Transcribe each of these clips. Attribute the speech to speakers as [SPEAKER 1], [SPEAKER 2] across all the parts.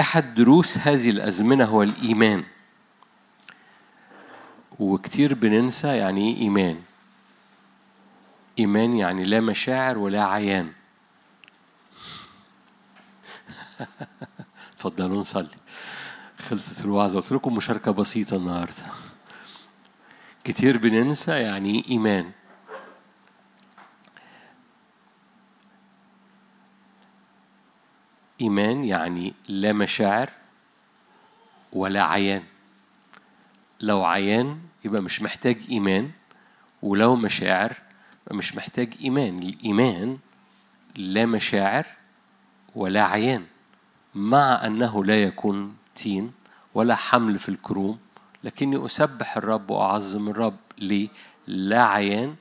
[SPEAKER 1] أحد دروس هذه الأزمنة هو الإيمان. وكتير بننسى يعني إيه إيمان. إيمان يعني لا مشاعر ولا عيان. اتفضلوا نصلي. خلصت الوعظة. قلت لكم مشاركة بسيطة النهاردة. كتير بننسى يعني إيمان. إيمان يعني لا مشاعر ولا عيان. لو عيان يبقى مش محتاج إيمان ولو مشاعر يبقى مش محتاج إيمان. الإيمان لا مشاعر ولا عيان مع أنه لا يكون تين ولا حمل في الكروم لكني أسبح الرب وأعظم الرب ليه؟ لا عيان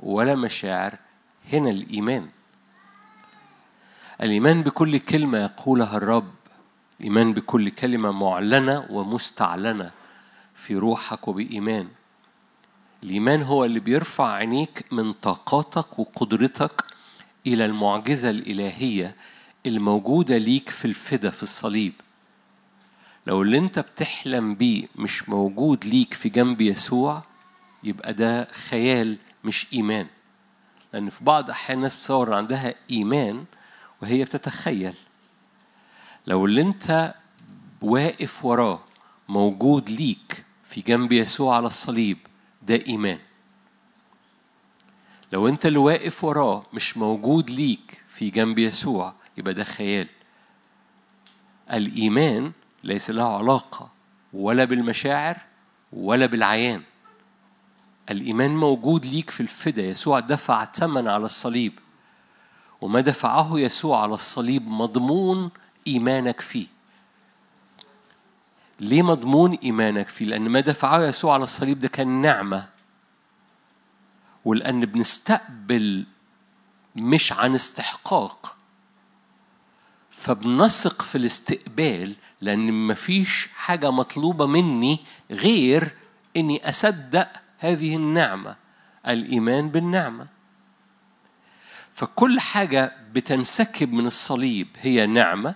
[SPEAKER 1] ولا مشاعر. هنا الإيمان. الإيمان بكل كلمة يقولها الرب. الإيمان بكل كلمة معلنة ومستعلنة في روحك وبإيمان. الإيمان هو اللي بيرفع عينيك من طاقاتك وقدرتك إلى المعجزة الإلهية الموجودة ليك في الفدا في الصليب. لو اللي أنت بتحلم بيه مش موجود ليك في جنب يسوع يبقى ده خيال مش إيمان. لأن في بعض أحيان الناس بتصور عندها إيمان وهي بتتخيل. لو اللي انت واقف وراه موجود ليك في جنب يسوع على الصليب ده إيمان. لو انت اللي واقف وراه مش موجود ليك في جنب يسوع يبقى ده خيال. الإيمان ليس له علاقة ولا بالمشاعر ولا بالعيان. الإيمان موجود ليك في الفدا. يسوع دفع ثمن على الصليب. وما دفعه يسوع على الصليب مضمون إيمانك فيه. ليه مضمون إيمانك فيه؟ لأن ما دفعه يسوع على الصليب ده كان نعمة. ولأن بنستقبل مش عن استحقاق. فبنثق في الاستقبال لأن مفيش حاجة مطلوبة مني غير إني أصدق هذه النعمة الإيمان بالنعمة. فكل حاجة بتنسكب من الصليب هي نعمة.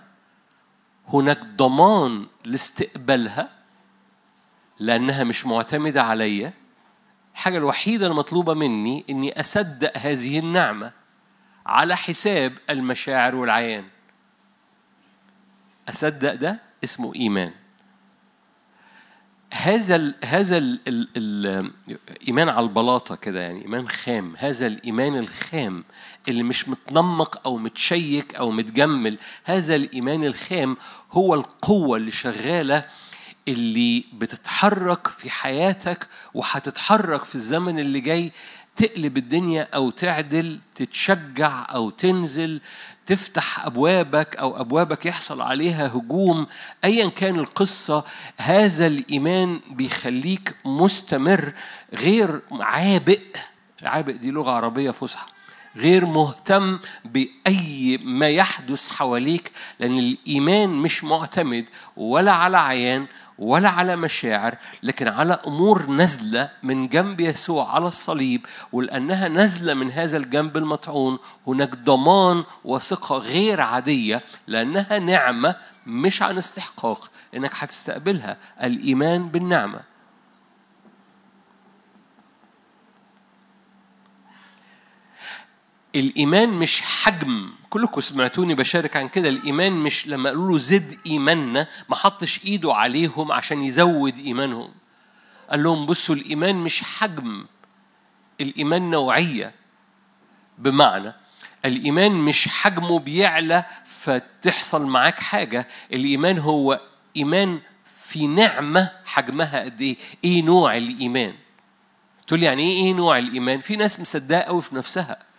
[SPEAKER 1] هناك ضمان لاستقبالها لأنها مش معتمدة عليا. الحاجة الوحيدة المطلوبة مني إني أصدق هذه النعمة على حساب المشاعر والعيان. أصدق ده اسمه إيمان. هذا ال هذا ال ال ال إيمان على البلاطة كده يعني إيمان خام. هذا الإيمان الخام اللي مش متنمق أو متشيك أو متجمل هذا الإيمان الخام هو القوة اللي شغالة اللي بتتحرك في حياتك وهتتحرك في الزمن اللي جاي تقلب الدنيا أو تعدل تتشجع أو تنزل تفتح أبوابك أو أبوابك يحصل عليها هجوم ايا كان القصة هذا الإيمان بيخليك مستمر غير عابئ عابئ دي لغة عربية فصحى. غير مهتم بأي ما يحدث حواليك لأن الإيمان مش معتمد ولا على عيان ولا على مشاعر لكن على أمور نازلة من جنب يسوع على الصليب ولأنها نازلة من هذا الجنب المطعون. هناك ضمان وثقة غير عادية لأنها نعمة مش عن استحقاق. إنك هتستقبلها الإيمان بالنعمة. الإيمان مش حجم. كلكم سمعتوني بشارك عن كده. الإيمان مش لما قالوا له زد إيماننا ما حطش إيده عليهم عشان يزود إيمانهم. قال لهم بصوا الإيمان مش حجم. الإيمان نوعية. بمعنى الإيمان مش حجمه بيعلى فتحصل معاك حاجة. الإيمان هو إيمان في نعمة حجمها قد إيه؟ إيه نوع الإيمان؟ تقول يعني إيه إيه نوع الإيمان؟ في ناس مصدقة قوي في نفسها.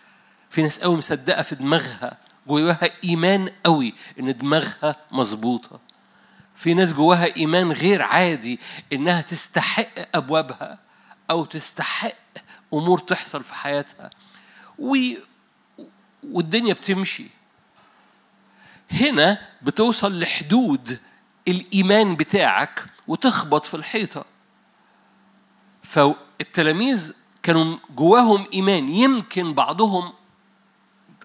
[SPEAKER 1] في ناس قوي مصدقة في دماغها جواها إيمان قوي إن دماغها مظبوطة. في ناس جواها إيمان غير عادي إنها تستحق أبوابها أو تستحق أمور تحصل في حياتها. و... والدنيا بتمشي. هنا بتوصل لحدود الإيمان بتاعك وتخبط في الحيطة. فالتلاميذ كانوا جواهم إيمان يمكن بعضهم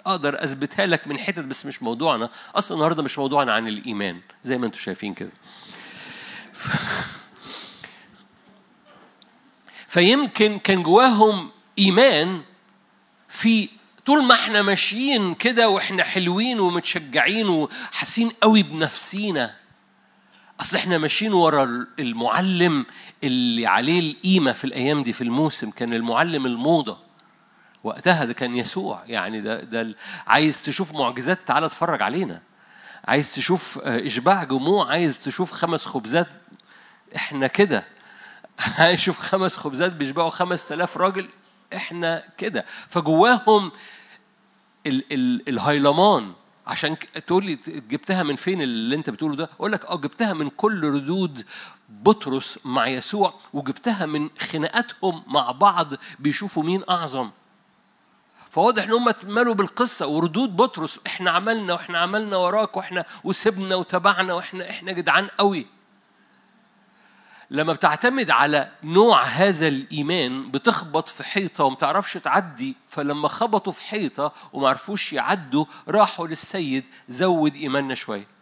[SPEAKER 1] أقدر اثبتها لك من حتت بس مش موضوعنا. أصلا النهارده مش موضوعنا عن الايمان زي ما أنتم شايفين كده. ف... فيمكن كان جواهم ايمان في طول ما إحنا ماشيين كده وإحنا حلوين ومتشجعين وحاسين قوي بنفسينا. اصل إحنا ماشيين ورا المعلم اللي عليه القيمة في الأيام دي في الموسم كان المعلم الموضة. وقتها ده كان يسوع. يعني ده ده عايز تشوف معجزات تعالى اتفرج علينا. عايز تشوف إشباع جموع عايز تشوف خمس خبزات. إحنا كده. عايز تشوف خمس خبزات بيشبعوا خمس آلاف راجل. إحنا كده. فجواهم ال ال الهيلمان عشان تقول لي جبتها من فين اللي أنت بتقوله ده؟ أقول لك آه جبتها من كل ردود بطرس مع يسوع وجبتها من خناقاتهم مع بعض بيشوفوا مين أعظم. فواضح إن هم مالوا بالقصة. وردود بطرس إحنا عملنا وإحنا عملنا وراك وإحنا وسبنا وتبعنا وإحنا إحنا جدعان قوي. لما بتعتمد على نوع هذا الإيمان بتخبط في حيطة وما تعرفش تعدي فلما خبطوا في حيطة وما عرفوش يعدوا راحوا للسيد زود إيماننا شوية.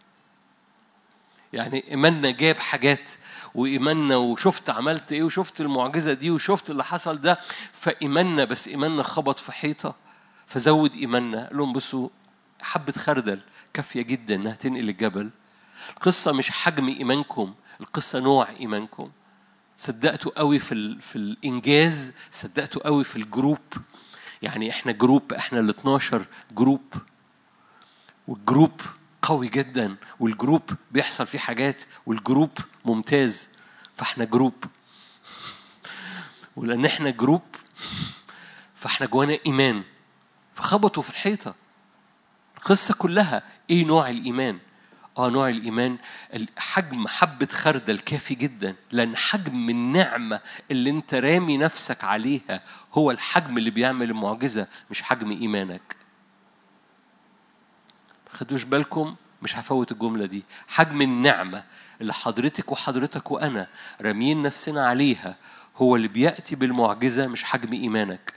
[SPEAKER 1] يعني إيماننا جاب حاجات وإيماننا وشفت عملت إيه وشفت المعجزة دي وشفت اللي حصل ده فإيماننا بس إيماننا خبط في حيطة فزود إيماننا. قال لهم بصوا حبة خردل كافية جدا إنها تنقل الجبل. القصة مش حجم إيمانكم القصة نوع إيمانكم. صدقتوا قوي في. في الإنجاز صدقتوا قوي في ال group. يعني إحنا group إحنا ال 12 group. وال group قوي جدا وال group بيحصل فيه حاجات وال group ممتاز فإحنا group. ولأن إحنا group فإحنا جوانا إيمان. فخبطوا في الحيطة. القصة كلها إيه نوع الإيمان؟ آه نوع الإيمان حجم حبة خردل كافي جدا. لأن حجم النعمة اللي أنت رامي نفسك عليها هو الحجم اللي بيعمل المعجزة مش حجم إيمانك. خدوش بالكم مش هفوت الجملة دي. حجم النعمة اللي حضرتك وحضرتك وأنا راميين نفسنا عليها هو اللي بيأتي بالمعجزة مش حجم إيمانك.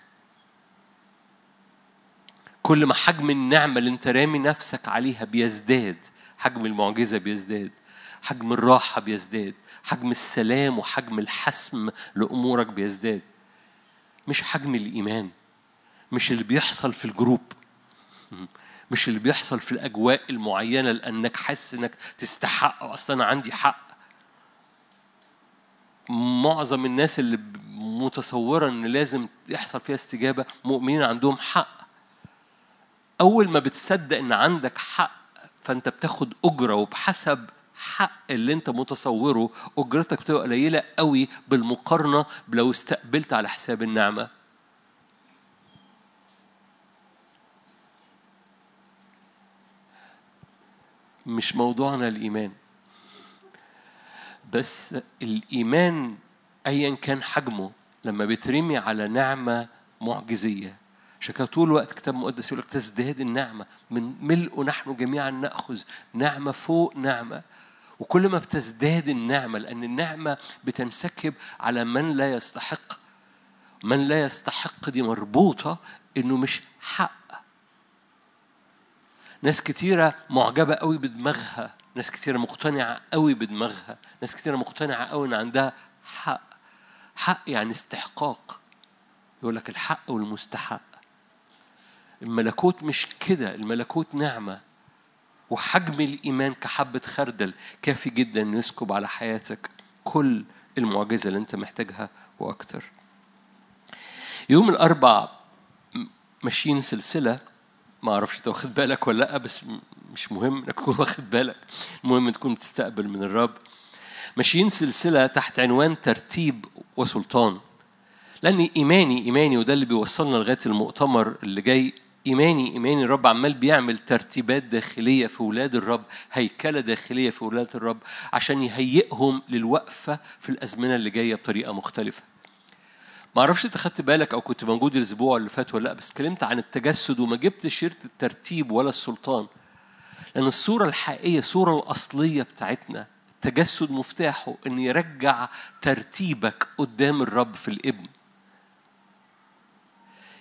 [SPEAKER 1] كل ما حجم النعمة اللي انت رامي نفسك عليها بيزداد حجم المعجزة بيزداد حجم الراحة بيزداد حجم السلام وحجم الحسم لأمورك بيزداد. مش حجم الإيمان مش اللي بيحصل في الجروب. مش اللي بيحصل في الأجواء المعينة لأنك حاسس إنك تستحق أصلا أنا عندي حق. معظم الناس اللي متصورة إن لازم يحصل فيها استجابة مؤمنين عندهم حق. أول ما بتصدق إن عندك حق فأنت بتاخد أجرة وبحسب حق اللي أنت متصوره أجرتك بتبقى قليلة قوي بالمقارنة لو استقبلت على حساب النعمة. مش موضوعنا الإيمان. بس الإيمان ايا كان حجمه لما بيترمي على نعمة معجزية. عشان كده طول الوقت الكتاب المقدس يقول لك تزداد النعمة. من ملء نحن جميعا نأخذ نعمة فوق نعمة. وكل ما بتزداد النعمة لأن النعمة بتنسكب على من لا يستحق. من لا يستحق دي مربوطة إنه مش حق. ناس كتيرة معجبة قوي بدماغها ناس كتيرة مقتنعة قوي بدماغها ناس كتيرة مقتنعة قوي إن عندها حق حق يعني استحقاق. يقول لك الحق والمستحق. الملكوت مش كده الملكوت نعمة. وحجم الإيمان كحبة خردل كافي جدا إنه يسكب على حياتك كل المعجزة اللي أنت محتاجها وأكتر. يوم الأربع ماشيين سلسلة ما أعرفش أنت واخد بالك ولا لأ بس مش مهم إنك تكون واخد بالك. المهم تكون بتستقبل من الرب. ماشيين سلسلة تحت عنوان ترتيب وسلطان. لأن إيماني إيماني وده اللي بيوصلنا لغاية المؤتمر اللي جاي. إيماني إيماني الرب عمال بيعمل ترتيبات داخلية في ولاد الرب هيكلة داخلية في ولاد الرب عشان يهيئهم للوقفة في الأزمنة اللي جاية بطريقة مختلفة. ما أعرفش انت خدت بالك أو كنت موجود الأسبوع اللي فات ولا لا بس اتكلمت عن التجسد وما جبت شيره الترتيب ولا السلطان. لأن الصورة الحقيقية الصورة الأصلية بتاعتنا التجسد مفتاحه إن يرجع ترتيبك قدام الرب في الإبن.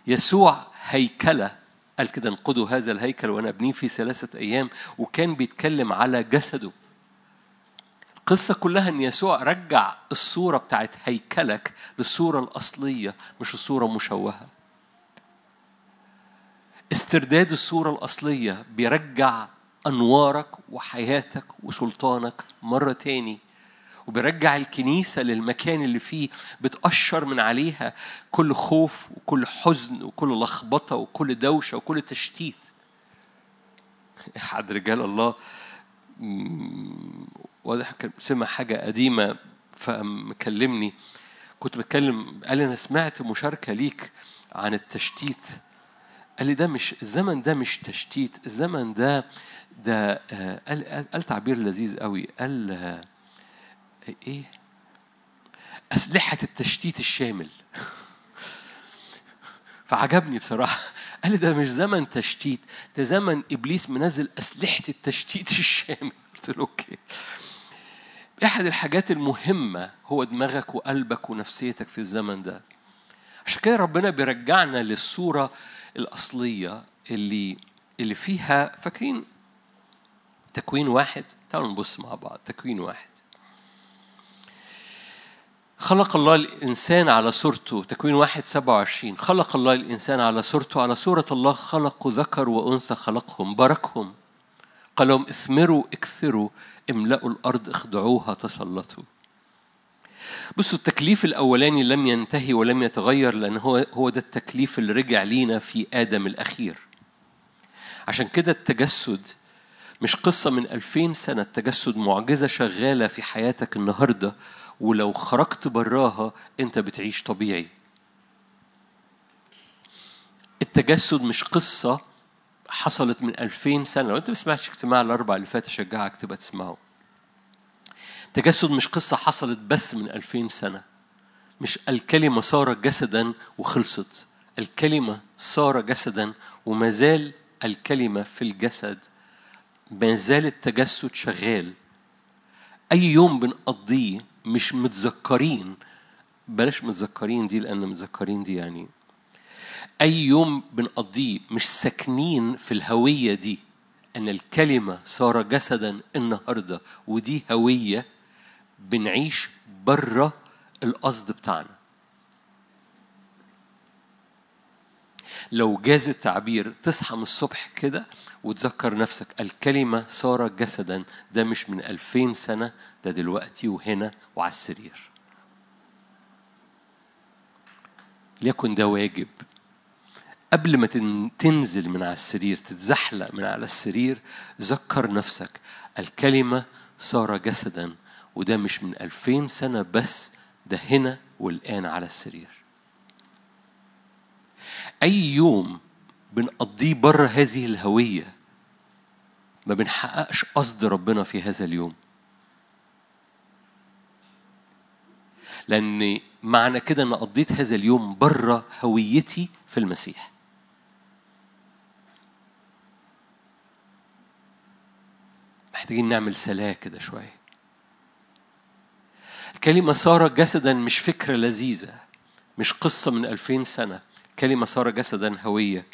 [SPEAKER 1] يسوع هيكلة قال كده انقضوا هذا الهيكل وأنا أبنيه في ثلاثة أيام وكان بيتكلم على جسده. القصة كلها إن يسوع رجع الصورة بتاعت هيكلك للصورة الأصلية مش الصورة مشوهة. استرداد الصورة الأصلية بيرجع أنوارك وحياتك وسلطانك مرة تاني وبيرجع الكنيسة للمكان اللي فيه بتأشر من عليها كل خوف وكل حزن وكل لخبطة وكل دوشة وكل تشتيت أحد رجال الله واضح سمع حاجة قديمة فمكلمني. كنت بتكلم قال لي أنا سمعت مشاركة ليك عن التشتيت. قال لي ده مش الزمن ده مش تشتيت الزمن ده ده قال, قال تعبير لذيذ قوي. قال إيه؟ أسلحة التشتيت الشامل. فعجبني بصراحة. قال لي ده مش زمن تشتيت ده زمن إبليس منزل أسلحة التشتيت الشامل. قلت له أوكي. أحد الحاجات المهمة هو دماغك وقلبك ونفسيتك في الزمن ده. عشان كده ربنا بيرجعنا للصورة الأصلية اللي اللي فيها فاكرين تكوين واحد؟ تعالوا نبص مع بعض. تكوين واحد. خلق الله الإنسان على صورته. تكوين واحد سبعة وعشرين. خلق الله الإنسان على صورته. على صورة الله خلق ذكر وأنثى خلقهم باركهم. قال لهم اثمروا اكثروا املأوا الأرض اخضعوها تسلطوا. بصوا التكليف الأولاني لم ينتهي ولم يتغير لأن هو هو ده التكليف اللي رجع لينا في آدم الأخير. عشان كده التجسد مش قصة من ألفين سنة التجسد معجزة شغالة في حياتك النهاردة ولو خرجت براها أنت بتعيش طبيعي. التجسد مش قصة حصلت من ألفين سنة. لو أنت ما سمعتش اجتماع الأربع اللي فات أشجعك تبقى تسمعه. التجسد مش قصة حصلت بس من ألفين سنة. مش الكلمة صار جسدا وخلصت. الكلمة صار جسدا وما زال الكلمة في الجسد. ما زال التجسد شغال. أي يوم بنقضيه مش متذكرين. بلاش متذكرين دي لأن متذكرين دي يعني أي يوم بنقضيه مش ساكنين في الهوية دي أن الكلمة صار جسدا النهاردة ودي هوية بنعيش بره القصد بتاعنا. لو جاز التعبير تصحى من الصبح كده وتذكر نفسك الكلمة صار جسدا ده مش من ألفين سنة ده دلوقتي وهنا وعلى السرير. ليكن ده واجب. قبل ما تنزل من على السرير تتزحلق من على السرير ذكر نفسك. الكلمة صار جسدا وده مش من ألفين سنة بس ده هنا والآن على السرير. أي يوم بنقضيه بره هذه الهوية ما بنحققش قصد ربنا في هذا اليوم. لأن معنى كده أن قضيت هذا اليوم بره هويتي في المسيح. محتاجين نعمل سلاة كده شوية. الكلمة صار جسدا مش فكرة لذيذة مش قصة من ألفين سنة. كلمة صار جسدا هوية.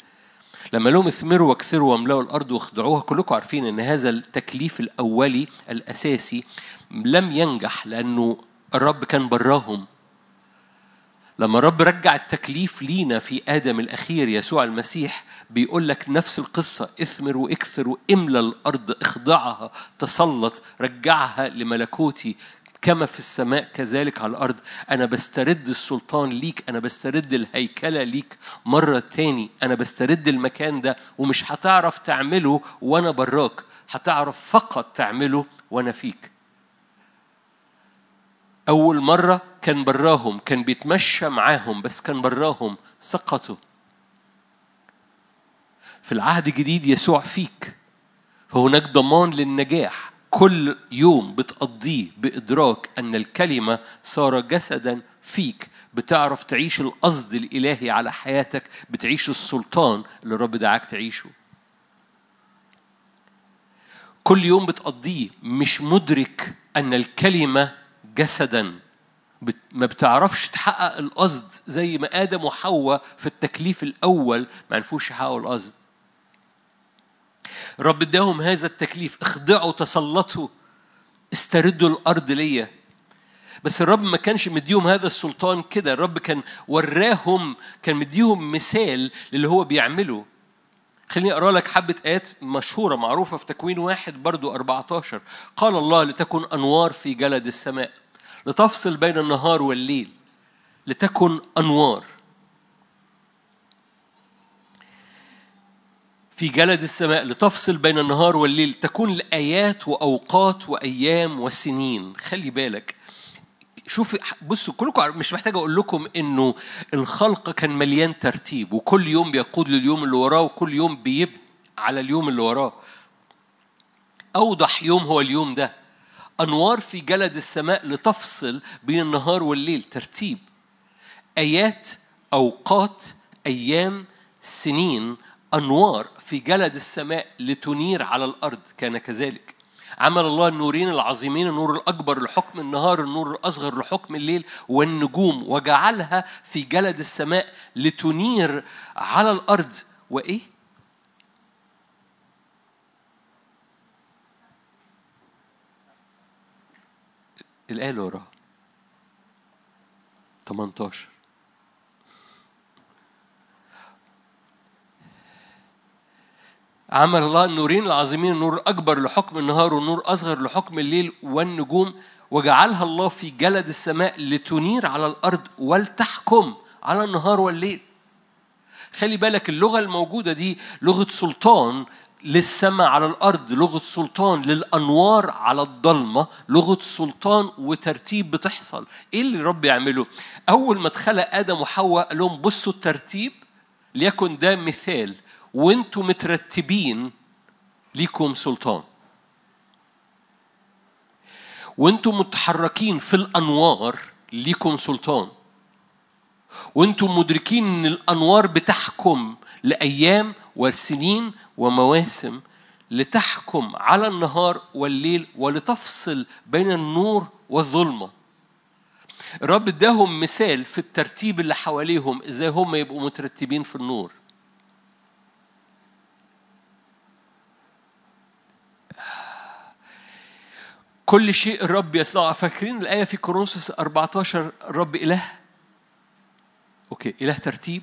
[SPEAKER 1] لما لهم اثمروا واكثروا واملأوا الأرض واخضعوها كلكم عارفين أن هذا التكليف الأولي الأساسي لم ينجح لأنه الرب كان براهم. لما الرب رجع التكليف لينا في آدم الأخير يسوع المسيح بيقول لك نفس القصة إثمر وإكثر وإملى الأرض اخضعها تسلط رجعها لملكوتي كما في السماء كذلك على الأرض. أنا بسترد السلطان ليك أنا بسترد الهيكلة ليك مرة تاني. أنا بسترد المكان ده ومش هتعرف تعمله وأنا براك. هتعرف فقط تعمله وأنا فيك. أول مرة كان براهم كان بيتمشى معاهم بس كان براهم سقطوا في العهد الجديد يسوع فيك فهناك ضمان للنجاح. كل يوم بتقضيه بإدراك أن الكلمة صار جسدا فيك. بتعرف تعيش القصد الإلهي على حياتك بتعيش السلطان اللي الرب دعاك تعيشه. كل يوم بتقضيه مش مدرك أن الكلمة جسدا. ما بتعرفش تحقق القصد زي ما آدم وحواء في التكليف الأول ما عرفوش يحققوا القصد. رب اداهم هذا التكليف اخضعوا تسلطوا استردوا الأرض ليا. بس الرب ما كانش مديهم هذا السلطان كده. الرب كان وراهم كان مديهم مثال للي هو بيعمله. خليني أقرأ لك حبة آيات مشهورة معروفة في تكوين واحد برضو 14 قال الله لتكن أنوار في جلد السماء. لتفصل بين النهار والليل لتكن أنوار. في جلد السماء لتفصل بين النهار والليل تكون لآيات وأوقات وأيام وسنين. خلي بالك. شوف بصوا كلكم مش محتاج أقول لكم إنه الخلق كان مليان ترتيب وكل يوم بيقود لليوم اللي وراه وكل يوم بيبني على اليوم اللي وراه. أوضح يوم هو اليوم ده. أنوار في جلد السماء لتفصل بين النهار والليل. ترتيب آيات أوقات أيام سنين. أنوار في جلد السماء لتنير على الأرض كان كذلك. عمل الله النورين العظيمين النور الأكبر لحكم النهار النور الأصغر لحكم الليل والنجوم وجعلها في جلد السماء لتنير على الأرض. وإيه؟ الآية اللي وراها. 18 عمل الله النورين العظيمين النور الأكبر لحكم النهار والنور أصغر لحكم الليل والنجوم وجعلها الله في جلد السماء لتنير على الأرض ولتحكم على النهار والليل. خلي بالك اللغة الموجودة دي لغة سلطان للسماء على الأرض لغة سلطان للأنوار على الضلمة لغة سلطان وترتيب بتحصل. إيه اللي رب يعمله؟ أول ما اتخلق آدم وحواء قال لهم بصوا الترتيب ليكن ده مثال وانتوا مترتبين ليكم سلطان. وأنتم متحركين في الأنوار ليكم سلطان. وأنتم مدركين إن الأنوار بتحكم لأيام وسنين ومواسم لتحكم على النهار والليل ولتفصل بين النور والظلمة. الرب اداهم مثال في الترتيب اللي حواليهم إزاي هم يبقوا مترتبين في النور. كل شيء الرب يصنعه فاكرين الآية في كورنثوس 14 الرب إله؟ أوكي إله ترتيب.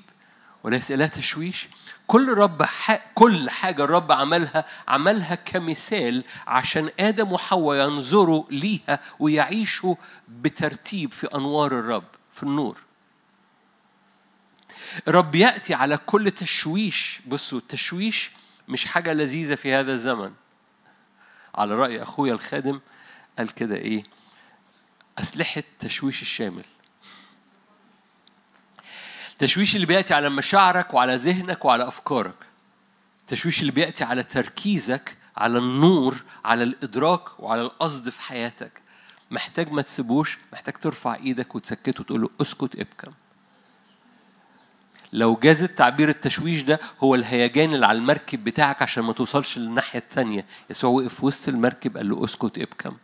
[SPEAKER 1] وليس إله تشويش. كل رب. كل حاجة الرب عملها عملها كمثال عشان آدم وحواء ينظروا ليها ويعيشوا بترتيب في أنوار الرب في النور. الرب يأتي على كل تشويش. بصوا التشويش مش حاجة لذيذة في هذا الزمن. على رأي أخويا الخادم قال كده إيه؟ أسلحة تشويش الشامل. التشويش اللي بيأتي على مشاعرك وعلى ذهنك وعلى أفكارك. التشويش اللي بيأتي على تركيزك على النور على الإدراك وعلى القصد في حياتك. محتاج ما تسيبوش محتاج ترفع إيدك وتسكته وتقول له اسكت ابكم. لو جاز التعبير التشويش ده هو الهيجان اللي على المركب بتاعك عشان ما توصلش للناحية التانية. يسوع وقف وسط المركب قال له اسكت ابكم.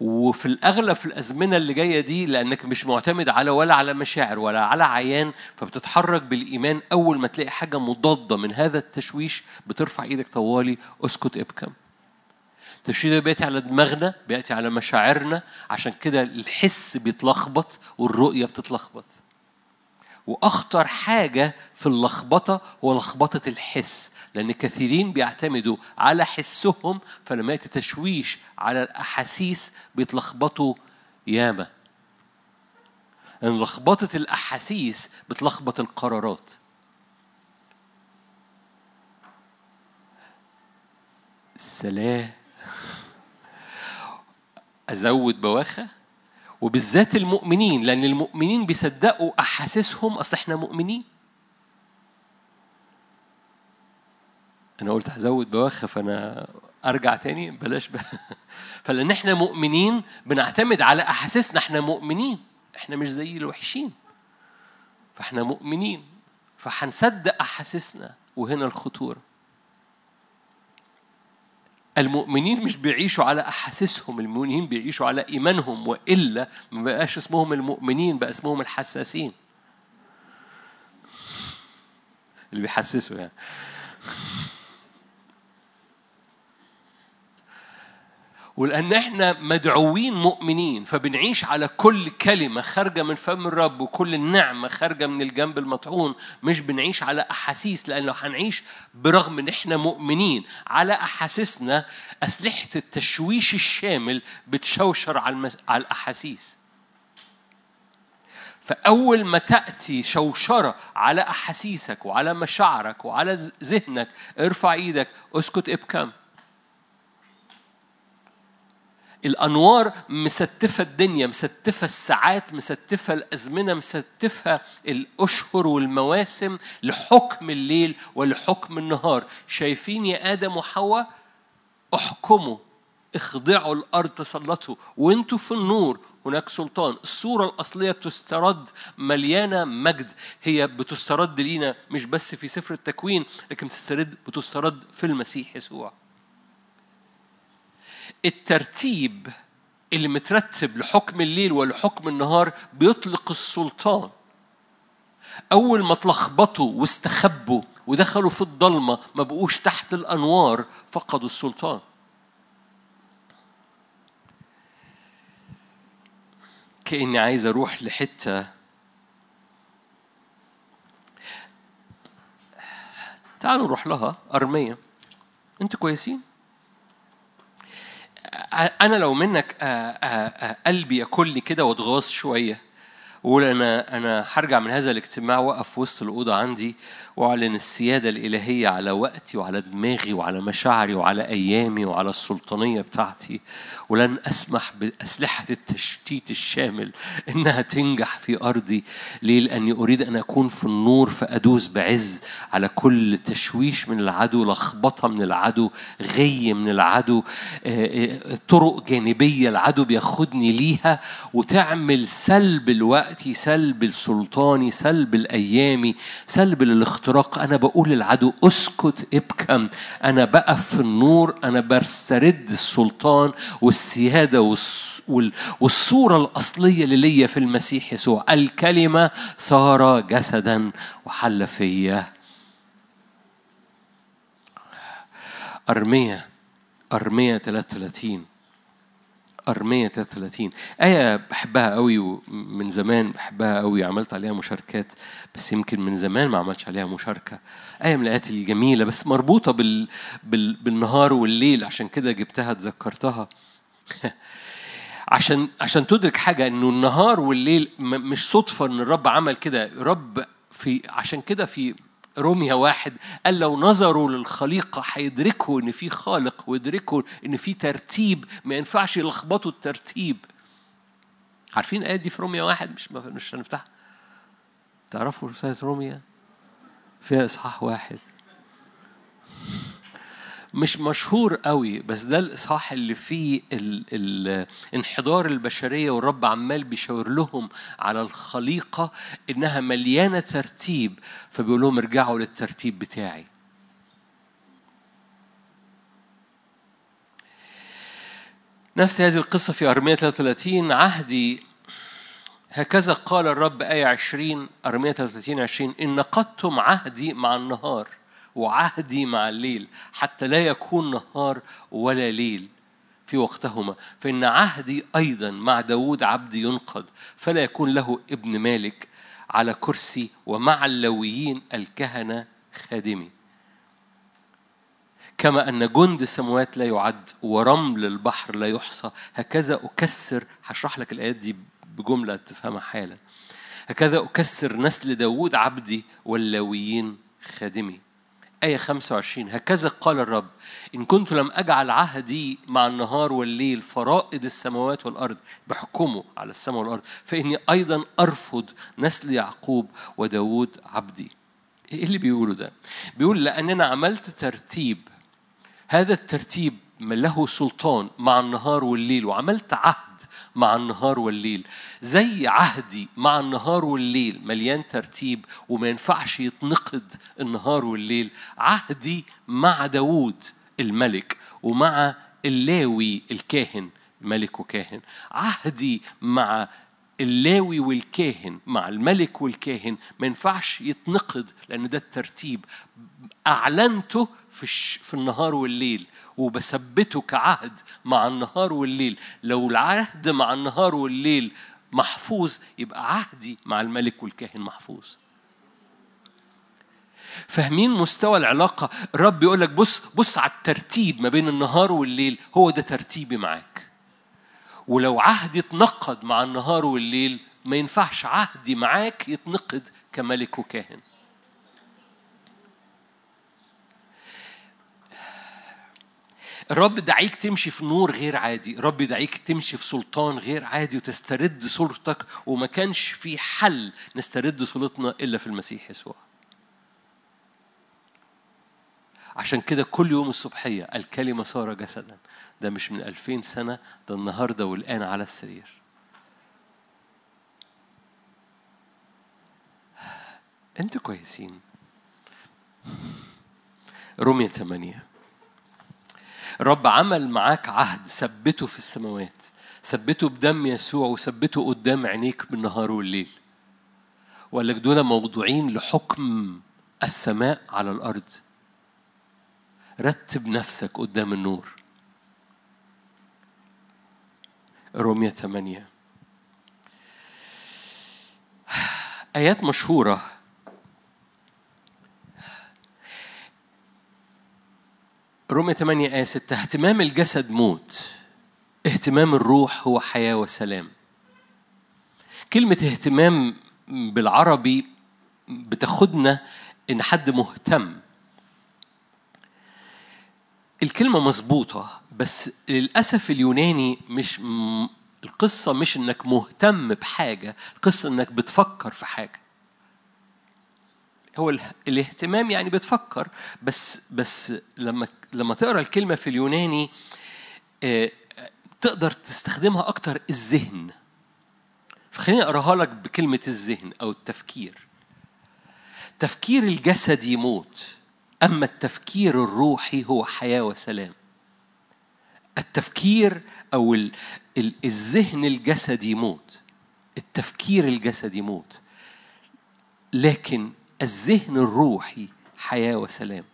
[SPEAKER 1] وفي الأغلب في الأزمنة اللي جاية دي لأنك مش معتمد على ولا على مشاعر ولا على عيان فبتتحرك بالإيمان أول ما تلاقي حاجة مضادة من هذا التشويش بترفع إيدك طوالي اسكت ابكم. التشويش ده بيأتي على دماغنا بيأتي على مشاعرنا عشان كده الحس بيتلخبط والرؤية بتتلخبط. وأخطر حاجة في اللخبطة هو لخبطة الحس. لأن كثيرين بيعتمدوا على حسهم فلما يأتي تشويش على الأحاسيس بيتلخبطوا. ياما. لأن لخبطة الأحاسيس بتلخبط القرارات. سلام أزود بواخة. وبالذات المؤمنين لأن المؤمنين بيصدقوا أحاسيسهم أصل إحنا مؤمنين. أنا قلت هزود بواخه فأنا أرجع تاني. بلاش ب... فلأن إحنا مؤمنين بنعتمد على أحاسيسنا. إحنا مؤمنين. إحنا مش زي الوحشين. فإحنا مؤمنين. فهنصدق أحاسيسنا. وهنا الخطورة. المؤمنين مش بيعيشوا على أحاسيسهم. المؤمنين بيعيشوا على إيمانهم. وإلا ما بقاش اسمهم المؤمنين بقى اسمهم الحساسين. اللي بيحسسه يعني. ولأن إحنا مدعوين مؤمنين فبنعيش على كل كلمة خارجة من فم الرب وكل النعمة خارجة من الجنب المطعون مش بنعيش على أحاسيس لأن لو هنعيش برغم إن إحنا مؤمنين على أحاسيسنا أسلحة التشويش الشامل بتشوشر على على الأحاسيس. فأول ما تأتي شوشرة على أحاسيسك وعلى مشاعرك وعلى ذهنك ارفع إيدك اسكت ابكم. الأنوار مستفة الدنيا مستفة الساعات مستفة الأزمنة مستفة الأشهر والمواسم لحكم الليل ولحكم النهار. شايفين يا آدم وحواء؟ احكموا اخضعوا الأرض تسلطوا وانتوا في النور هناك سلطان. الصورة الأصلية بتسترد مليانة مجد. هي بتسترد لينا مش بس في سفر التكوين لكن بتسترد بتسترد في المسيح يسوع. الترتيب اللي مترتب لحكم الليل ولحكم النهار بيطلق السلطان. أول ما اتلخبطوا واستخبوا ودخلوا في الضلمة ما بقوش تحت الأنوار فقدوا السلطان. كأني عايز أروح لحتة تعالوا نروح لها أرمية. أنتوا كويسين؟ أنا لو منك قلبي ياكلني كده واتغاظ شوية وقول أنا أنا هرجع من هذا الاجتماع وأقف في وسط الأوضة عندي وأعلن السيادة الإلهية على وقتي وعلى دماغي وعلى مشاعري وعلى أيامي وعلى السلطانية بتاعتي. ولن أسمح بأسلحة التشتيت الشامل إنها تنجح في أرضي. ليه؟ لأني أريد أن أكون في النور فأدوس بعز على كل تشويش من العدو لخبطة من العدو غي من العدو طرق جانبية العدو بياخدني ليها وتعمل سلب الوقت سلب السلطاني سلب الايامي سلب الاختراق أنا بقول للعدو اسكت ابكم أنا بقف في النور أنا برسترد السلطان والسيادة والصورة الأصلية اللي ليا في المسيح يسوع. الكلمة صار جسدا وحل فيا أرمية أرمية 33 أرمية 33 آية بحبها قوي ومن زمان بحبها قوي عملت عليها مشاركات بس يمكن من زمان ما عملتش عليها مشاركة. آية من الآيات الجميلة بس مربوطة بال... بال... بالنهار والليل عشان كده جبتها تذكرتها. عشان عشان تدرك حاجة إنه النهار والليل مش صدفة إن الرب عمل كده. رب في عشان كده في روميا واحد قال لو نظروا للخليقة هيدركوا إن في خالق ويدركوا إن في ترتيب ما ينفعش يلخبطوا الترتيب. عارفين الآية دي في روميا واحد؟ مش مش هنفتحها. تعرفوا رسالة روميا فيها إصحاح واحد. مش مشهور قوي بس ده الإصحاح اللي فيه الانحدار البشرية والرب عمال بيشاور لهم على الخليقة إنها مليانة ترتيب فبيقول لهم ارجعوا للترتيب بتاعي. نفس هذه القصة في أرمية 33 عهدي هكذا قال الرب آية 20 أرمية 33 20 إن نقضتم عهدي مع النهار. وعهدي مع الليل حتى لا يكون نهار ولا ليل في وقتهما. فإن عهدي أيضا مع داود عبدي ينقض فلا يكون له ابن مالك على كرسي ومع اللويين الكهنة خادمي. كما أن جند السماوات لا يعد ورمل البحر لا يحصى هكذا أكسر هشرح لك الآيات دي بجملة تفهمها حالا. هكذا أكسر نسل داود عبدي واللاويين خادمي. آية 25 هكذا قال الرب إن كنت لم أجعل عهدي مع النهار والليل فرائد السماوات والأرض بحكمه على السماء والأرض فإني أيضا أرفض نسل يعقوب وداود عبدي إيه اللي بيقوله ده؟ بيقول لأننا عملت ترتيب هذا الترتيب له سلطان مع النهار والليل وعملت عهد مع النهار والليل. زي عهدي مع النهار والليل. مليان ترتيب وما ينفعش يتنقد النهار والليل. عهدي مع داوود الملك ومع اللاوي الكاهن. ملك وكاهن. عهدي مع اللاوي والكاهن مع الملك والكاهن ما ينفعش يتنقض لأن ده الترتيب. أعلنته في. في النهار والليل وبثبته كعهد مع النهار والليل. لو العهد مع النهار والليل محفوظ يبقى عهدي مع الملك والكاهن محفوظ. فاهمين مستوى العلاقة؟ الرب يقول لك بص بص على الترتيب ما بين النهار والليل هو ده ترتيبي معاك. ولو عهدي اتنقض مع النهار والليل ما ينفعش عهدي معاك يتنقض كملك وكاهن. الرب دعيك تمشي في نور غير عادي الرب دعيك تمشي في سلطان غير عادي وتسترد صورتك وما كانش في حل نسترد صورتنا إلا في المسيح يسوع. عشان كده كل يوم الصبحية الكلمة صار جسدا. ده مش من ألفين سنة ده النهاردة والآن على السرير. أنتوا كويسين. رومية ثمانية الرب عمل معاك عهد ثبته في السماوات. ثبته بدم يسوع وثبته قدام عينيك بالنهار والليل. وقال لك دول موضوعين لحكم السماء على الأرض. رتب نفسك قدام النور. رومية ثمانية. آيات مشهورة. رومية 8 آية 6 اهتمام الجسد موت. اهتمام الروح هو حياة وسلام. كلمة اهتمام بالعربي بتاخدنا إن حد مهتم. الكلمة مظبوطة بس للأسف اليوناني مش م... القصة مش إنك مهتم بحاجة القصة إنك بتفكر في حاجة. هو الاهتمام يعني بتفكر بس بس لما لما تقرأ الكلمة في اليوناني تقدر تستخدمها أكتر الذهن. فخليني أقراها لك بكلمة الذهن أو التفكير. تفكير الجسد يموت. أما التفكير الروحي هو حياة وسلام. التفكير أو الذهن الجسدي يموت التفكير الجسدي يموت لكن الذهن الروحي حياة وسلام.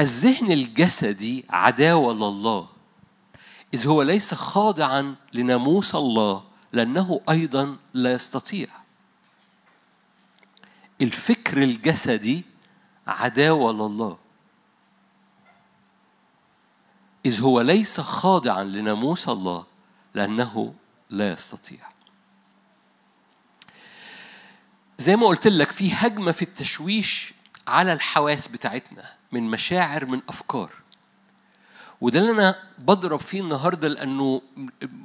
[SPEAKER 1] الذهن الجسدي عداوة لله. إذ هو ليس خاضعا لناموس الله لأنه أيضا لا يستطيع. الفكر الجسدي عداوة لله. إذ هو ليس خاضعا لناموس الله لأنه لا يستطيع. زي ما قلت لك في هجمة في التشويش على الحواس بتاعتنا من مشاعر من أفكار. وده اللي أنا بضرب فيه النهاردة لأنه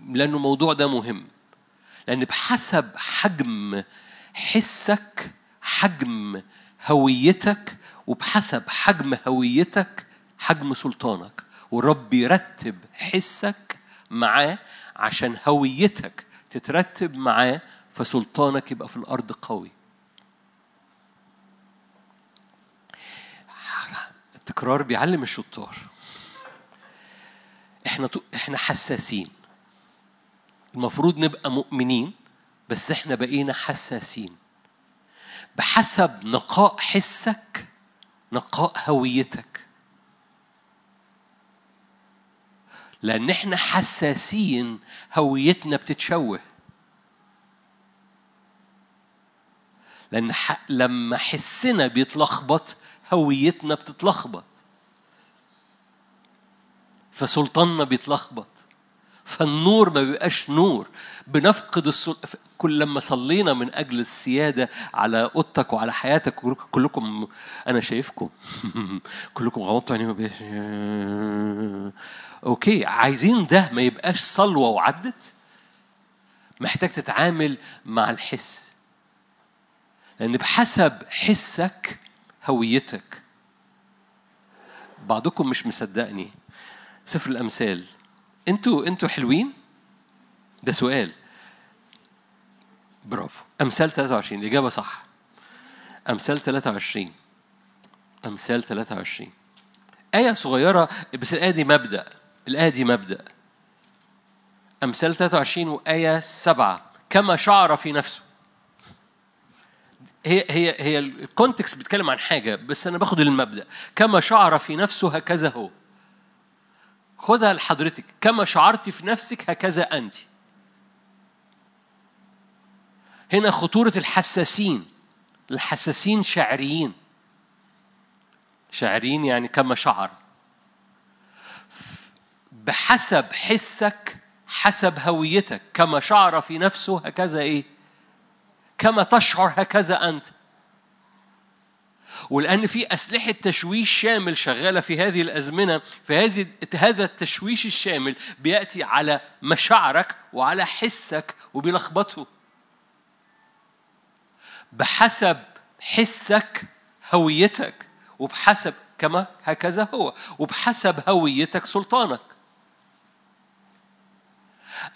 [SPEAKER 1] لأنه الموضوع ده مهم. لأن بحسب حجم حسك حجم هويتك وبحسب حجم هويتك حجم سلطانك. والرب يرتب حسك معاه عشان هويتك تترتب معاه فسلطانك يبقى في الأرض قوي. التكرار بيعلم الشطار. إحنا إحنا حساسين. المفروض نبقى مؤمنين بس إحنا بقينا حساسين. بحسب نقاء حسك نقاء هويتك. لأن إحنا حساسين هويتنا بتتشوه. لأن ح... لما حسنا بيتلخبط هويتنا بتتلخبط. فسلطاننا بيتلخبط. فالنور ما بيبقاش نور. بنفقد السل... كل لما صلينا من أجل السيادة على أوضتك وعلى حياتك كلكم أنا شايفكم. كلكم غمضتوا عينيكم أوكي عايزين ده ما يبقاش صلوة وعدت؟ محتاج تتعامل مع الحس. لأن بحسب حسك هويتك. بعضكم مش مصدقني. سفر الأمثال. أنتوا أنتوا حلوين؟ ده سؤال. برافو. أمثال 23 الإجابة صح. أمثال 23 أمثال 23 آية صغيرة بس الآية دي مبدأ. الآية دي مبدأ. أمثال 23 وآية 7 كما شعر في نفسه. هي هي هي الكونتكست بيتكلم عن حاجة بس أنا باخد المبدأ. كما شعر في نفسه هكذا هو. خدها لحضرتك. كما شعرت في نفسك هكذا أنت. هنا خطورة الحساسين. الحساسين شاعريين شاعرين يعني كما شعر. بحسب حسك حسب هويتك. كما شعر في نفسه هكذا إيه؟ كما تشعر هكذا أنت. ولأن في أسلحة تشويش شامل شغالة في هذه الأزمنة في هذه هذا التشويش الشامل بيأتي على مشاعرك وعلى حسك وبيلخبطه بحسب حسك هويتك وبحسب كما هكذا هو وبحسب هويتك سلطانك.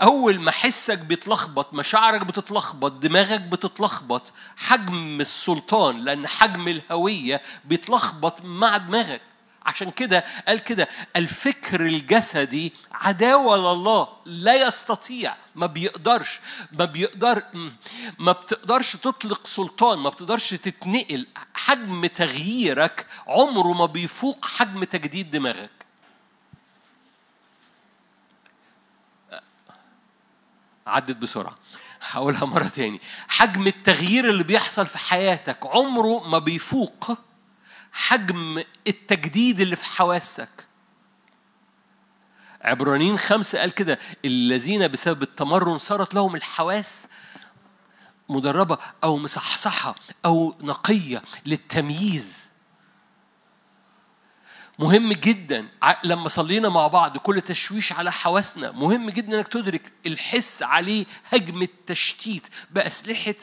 [SPEAKER 1] أول ما حسك بيتلخبط مشاعرك بتتلخبط دماغك بتتلخبط حجم السلطان لأن حجم الهوية بيتلخبط مع دماغك. عشان كده قال كده الفكر الجسدي عداوة لله لا يستطيع ما بيقدرش ما بيقدر ما بتقدرش تطلق سلطان ما بتقدرش تتنقل. حجم تغييرك عمره ما بيفوق حجم تجديد دماغك. عدت بسرعة. هقولها مرة تاني. حجم التغيير اللي بيحصل في حياتك عمره ما بيفوق حجم التجديد اللي في حواسك. عبرانيين خمسة قال كده الذين بسبب التمرن صارت لهم الحواس مدربة أو مصحصحة أو نقية للتمييز. مهم جدا. لما صلينا مع بعض كل تشويش على حواسنا مهم جدا إنك تدرك الحس عليه هجم التشتيت بأسلحة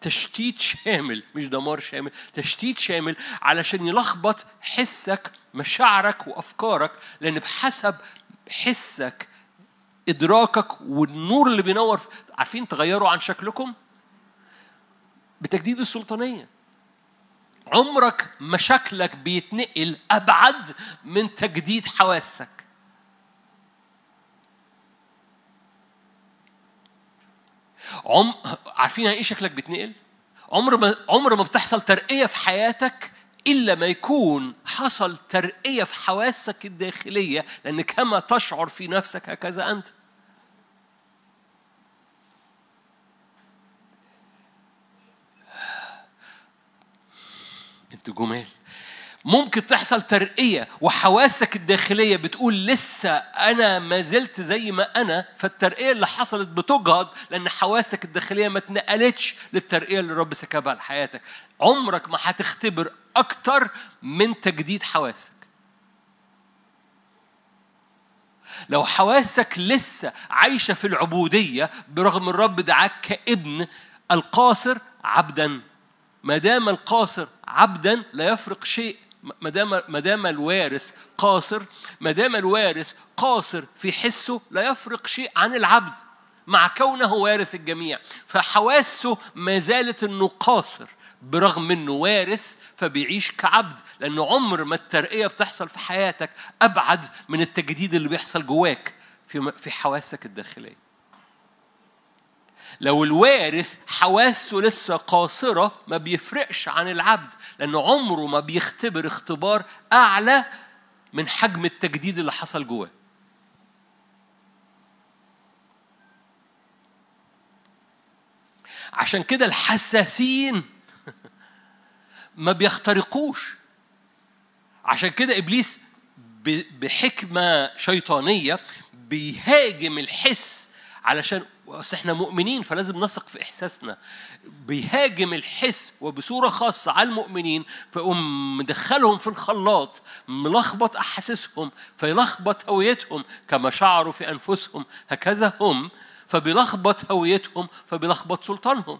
[SPEAKER 1] تشتيت شامل مش دمار شامل تشتيت شامل علشان يلخبط حسك مشاعرك وأفكارك لأن بحسب حسك إدراكك والنور اللي بينور عارفين تغيروا عن شكلكم؟ بتجديد السلطانية. عمرك مشاكلك بيتنقل أبعد من تجديد حواسك عم عارفين يعني إيه شكلك بيتنقل؟ عمر ما عمر ما بتحصل ترقية في حياتك إلا ما يكون حصل ترقية في حواسك الداخلية لأن كما تشعر في نفسك هكذا أنت. جمال. ممكن تحصل ترقية وحواسك الداخلية بتقول لسه أنا ما زلت زي ما أنا فالترقية اللي حصلت بتجهض لأن حواسك الداخلية ما اتنقلتش للترقية اللي الرب سكبها لحياتك. عمرك ما هتختبر أكتر من تجديد حواسك. لو حواسك لسه عايشة في العبودية برغم الرب دعاك كابن القاصر عبدا. ما دام القاصر عبدا لا يفرق شيء. ما دام ما دام الوارث قاصر ما دام الوارث قاصر في حسه لا يفرق شيء عن العبد مع كونه وارث الجميع. فحواسه ما زالت إنه قاصر برغم إنه وارث فبيعيش كعبد لأنه عمر ما الترقية بتحصل في حياتك أبعد من التجديد اللي بيحصل جواك في في حواسك الداخلية. لو الوارث حواسه لسه قاصرة ما بيفرقش عن العبد لأنه عمره ما بيختبر اختبار أعلى من حجم التجديد اللي حصل جواه. عشان كده الحساسين ما بيخترقوش. عشان كده إبليس بحكمة شيطانية بيهاجم الحس علشان بس إحنا مؤمنين فلازم نثق في إحساسنا. بيهاجم الحس وبصورة خاصة على المؤمنين فيقوم مدخلهم في الخلاط ملخبط أحاسيسهم فيلخبط هويتهم كما شعروا في أنفسهم. هكذا هم فبيلخبط هويتهم فبيلخبط سلطانهم.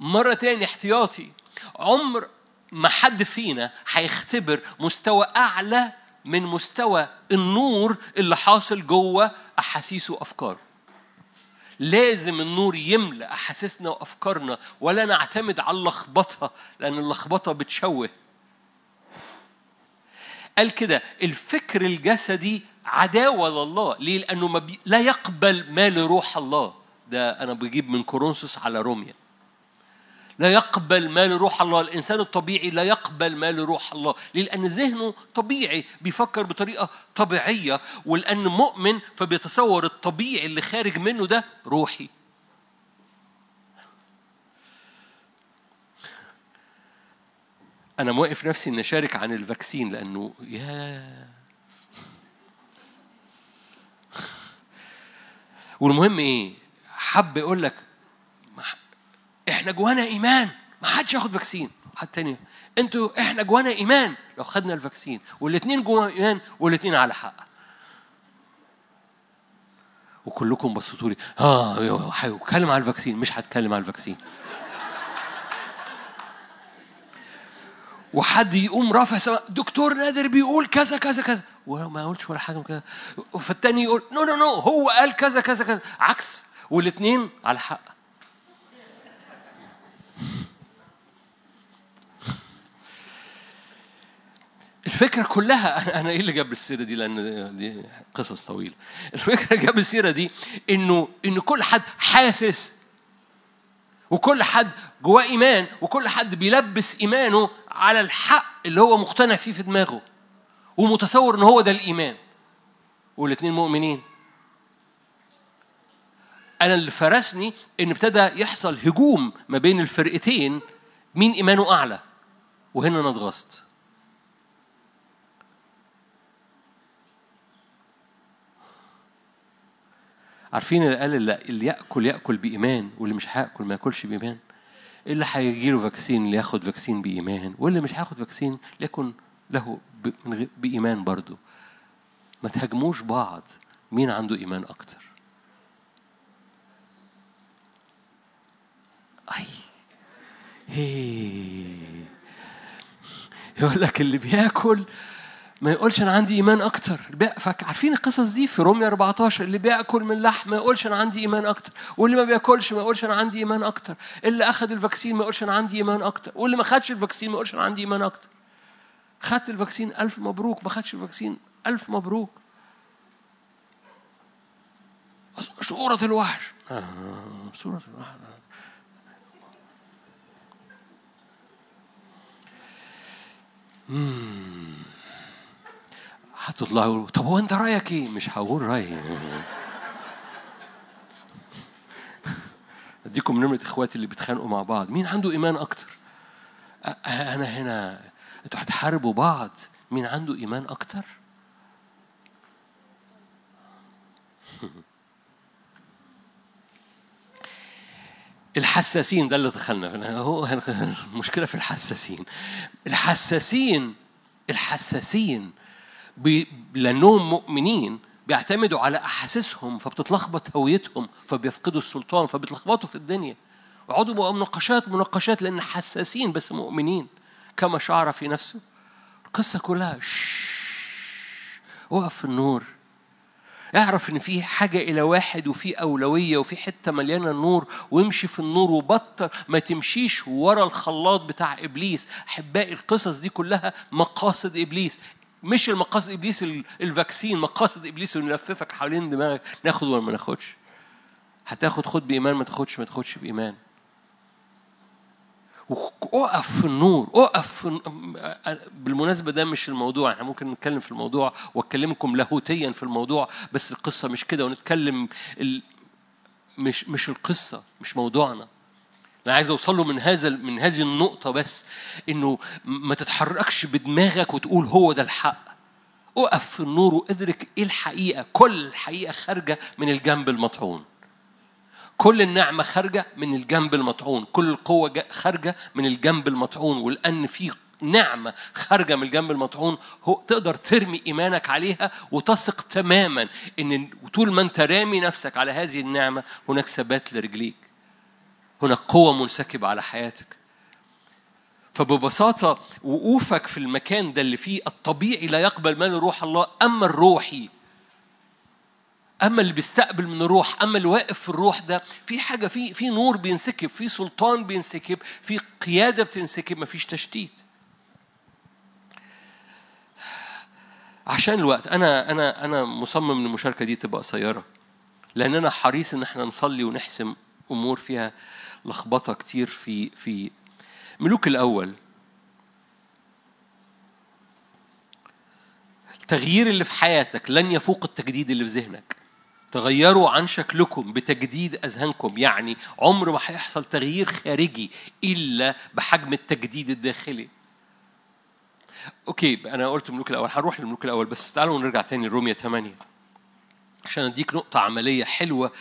[SPEAKER 1] مرة تاني احتياطي عمر ما حد فينا هيختبر مستوى أعلى من مستوى النور اللي حاصل جوه أحاسيسه وأفكاره. لازم النور يملأ أحاسيسنا وأفكارنا ولا نعتمد على اللخبطة لأن اللخبطة بتشوه. قال كده الفكر الجسدي عداوة لله. ليه؟ لأنه ما بي... لا يقبل ما لروح الله. ده أنا بجيب من كورنثوس على روميا. لا يقبل ما لروح الله الإنسان الطبيعي لا يقبل ما لروح الله؟ لأن ذهنه طبيعي بيفكر بطريقة طبيعية ولأن مؤمن فبيتصور الطبيعي اللي خارج منه ده روحي أنا موقف نفسي إني أشارك عن الفاكسين لأنه يا والمهم إيه؟ حب يقول لك إحنا جوانا إيمان. ما حدش ياخد vaccine حد تاني أنتوا إحنا جوانا إيمان. لو خدنا ال vaccine والاثنين جوانا إيمان والاثنين على حق. وكلكم بصيتوا لي آه هتكلم على ال vaccine مش هتكلم على ال vaccine وحد يقوم رافع سماعة دكتور نادر بيقول كذا كذا كذا. وما قلتش ولا حاجة كده. فالتاني يقول no no no هو قال كذا كذا كذا. عكس. والاثنين على حق. الفكرة كلها أنا إيه اللي جاب السيرة دي؟ لأن دي قصص طويلة. الفكرة اللي جاب السيرة دي إنه إنه كل حد حاسس وكل حد جواه إيمان وكل حد بيلبس إيمانه على الحق اللي هو مقتنع فيه في دماغه ومتصور إن هو ده الإيمان. والاتنين مؤمنين. أنا اللي فرسني إن ابتدى يحصل هجوم ما بين الفرقتين مين إيمانه أعلى وهنا أنا اتغصت عارفين اللي قال اللي, يأكل يأكل بإيمان واللي مش هيأكل ما يأكلش بإيمان. اللي هيجي له vaccine اللي ياخد vaccine بإيمان واللي مش هياخد vaccine ليكن له بإيمان برضه. ما تهاجموش بعض مين عنده إيمان أكتر؟ أي. هي. يقول لك اللي بياكل ما يقولش أنا عندي إيمان أكتر. عارفين القصص دي؟ في روميا 14 اللي بيأكل من لحم ما يقولش أنا عندي إيمان أكتر. واللي ما بيأكلش ما يقولش أنا عندي إيمان أكتر. اللي أخذ ال vaccine ما يقولش أنا عندي إيمان أكتر. واللي ما خدش ال vaccine ما يقولش أنا عندي إيمان أكتر. خدت ال vaccine ألف مبروك ما خدش ال vaccine ألف مبروك. صورة الوحش. آه، صورة الوحش. يقولوا طب هو أنت رأيك إيه؟ مش هقول رأيي أديكم نمرة إخواتي اللي بيتخانقوا مع بعض مين عنده إيمان أكتر؟ أنا هنا أنتوا هتحاربوا بعض مين عنده إيمان أكتر؟ الحساسين ده اللي دخلنا هو المشكلة في الحساسين الحساسين الحساسين لانهم مؤمنين بيعتمدوا على أحاسيسهم فبتتلخبط هويتهم فبيفقدوا السلطان فبيتلخبطوا في الدنيا. ويقعدوا بقى مناقشات مناقشات لأن حساسين بس مؤمنين كما شعر في نفسه. القصة كلها شش وقف في النور. اعرف إن في حاجة إلى واحد وفي أولوية وفي حتة مليانة نور وامشي في النور وبطل. ما تمشيش ورا الخلاط بتاع إبليس. أحبائي القصص دي كلها مقاصد إبليس. مش المقاصد إبليس ال- الفاكسين مقاصد إبليس إنه يلففك حوالين دماغك ناخد ولا ما ناخدش؟ هتاخد خد بإيمان ما تاخدش ما تاخدش بإيمان. اقف في النور اقف في بالمناسبة ده مش الموضوع إحنا ممكن نتكلم في الموضوع وأكلمكم لاهوتيا في الموضوع بس القصة مش كده ونتكلم ال... مش مش القصة مش موضوعنا. أنا عايز أوصل له من هذا من هذه النقطة بس إنه ما تتحركش بدماغك وتقول هو ده الحق. أقف في النور وأدرك إيه الحقيقة. كل الحقيقة خارجة من الجنب المطعون كل النعمة خارجة من الجنب المطعون كل القوة جا- خارجة من الجنب المطعون ولأن في نعمة خارجة من الجنب المطعون هو تقدر ترمي إيمانك عليها وتثق تماما إن طول ما أنت رامي نفسك على هذه النعمة هناك ثبات لرجليك. هناك قوة منسكبة على حياتك. فببساطة وقوفك في المكان ده اللي فيه الطبيعي لا يقبل ما لروح الله أما الروحي أما اللي بيستقبل من الروح أما اللي واقف في الروح ده في حاجة في في نور بينسكب في سلطان بينسكب في قيادة بتنسكب مفيش تشتيت. عشان الوقت أنا أنا أنا مصمم إن المشاركة دي تبقى قصيرة لأن أنا حريص إن إحنا نصلي ونحسم أمور فيها لخبطة كتير في في ملوك الأول. التغيير اللي في حياتك لن يفوق التجديد اللي في ذهنك. تغيروا عن شكلكم بتجديد أذهانكم يعني عمر ما هيحصل تغيير خارجي إلا بحجم التجديد الداخلي. okay أنا قلت الملوك الأول هنروح للملوك الأول بس تعالوا نرجع تاني لروميا 8 عشان أديك نقطة عملية حلوة.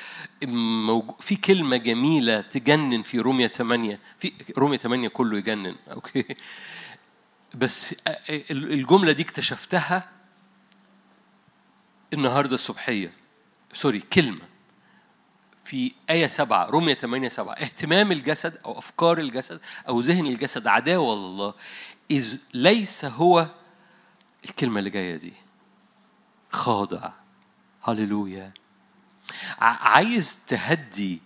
[SPEAKER 1] في كلمة جميلة تجنن في روميا 8 في روميا 8 كله يجنن. okay. بس الجملة دي اكتشفتها النهاردة الصبحية. سوري كلمة. في آية سبعة رومية 8 سبعة. اهتمام الجسد أو أفكار الجسد أو ذهن الجسد عداوة لله إذ ليس هو الكلمة اللي جاية دي. خاضع. هللويا. عايز تهدي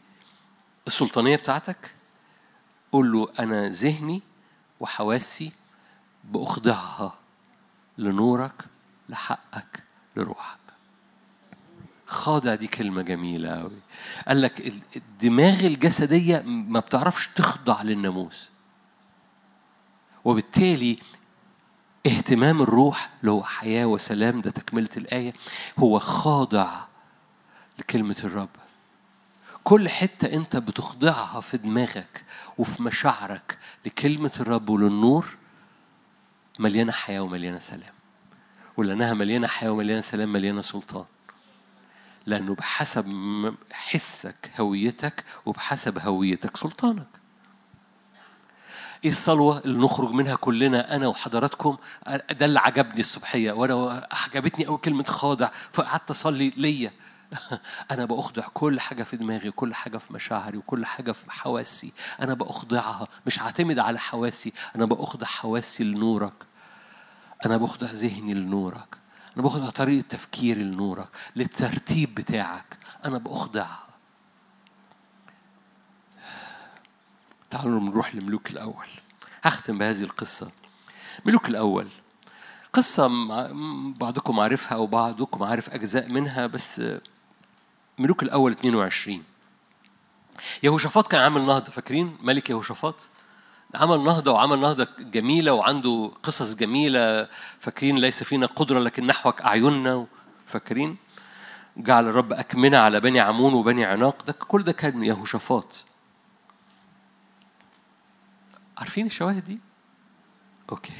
[SPEAKER 1] السلطانية بتاعتك؟ قول له أنا ذهني وحواسي بأخضعها لنورك لحقك لروحك. خاضع دي كلمة جميلة أوي. قال لك الدماغ الجسدية ما بتعرفش تخضع للناموس. وبالتالي اهتمام الروح اللي هو حياة وسلام ده تكملة الآية هو خاضع لكلمة الرب. كل حتة أنت بتخضعها في دماغك وفي مشاعرك لكلمة الرب وللنور مليانة حياة ومليانة سلام. ولأنها مليانة حياة ومليانة سلام مليانة سلطان. لأنه بحسب حسك هويتك وبحسب هويتك سلطانك. إيه الصلوة اللي نخرج منها كلنا أنا وحضراتكم؟ ده اللي عجبني الصبحية وأنا عجبتني أول كلمة خاضع فقعدت أصلي ليا. أنا بأخضع كل حاجة في دماغي وكل حاجة في مشاعري وكل حاجة في حواسي. أنا بأخضعها مش هعتمد على حواسي أنا بأخضع حواسي لنورك. أنا بأخضع ذهني لنورك. أنا بأخضع طريقة تفكيري لنورك للترتيب بتاعك. أنا بأخضعها تعالوا نروح لملوك الأول. هختم بهذه القصة. ملوك الأول. قصة بعضكم عارفها أو بعضكم عارف أجزاء منها بس ملوك الأول 22 يهوشافاط كان عامل نهضة فاكرين؟ ملك يهوشافاط. عمل نهضة وعمل نهضة جميلة وعنده قصص جميلة. فاكرين؟ ليس فينا قدرة لكن نحوك أعيننا. فاكرين؟ جعل الرب أكمنة على بني عمون وبني عناق. ده كل ده كان يهوشافاط. عارفين الشواهد دي؟ okay.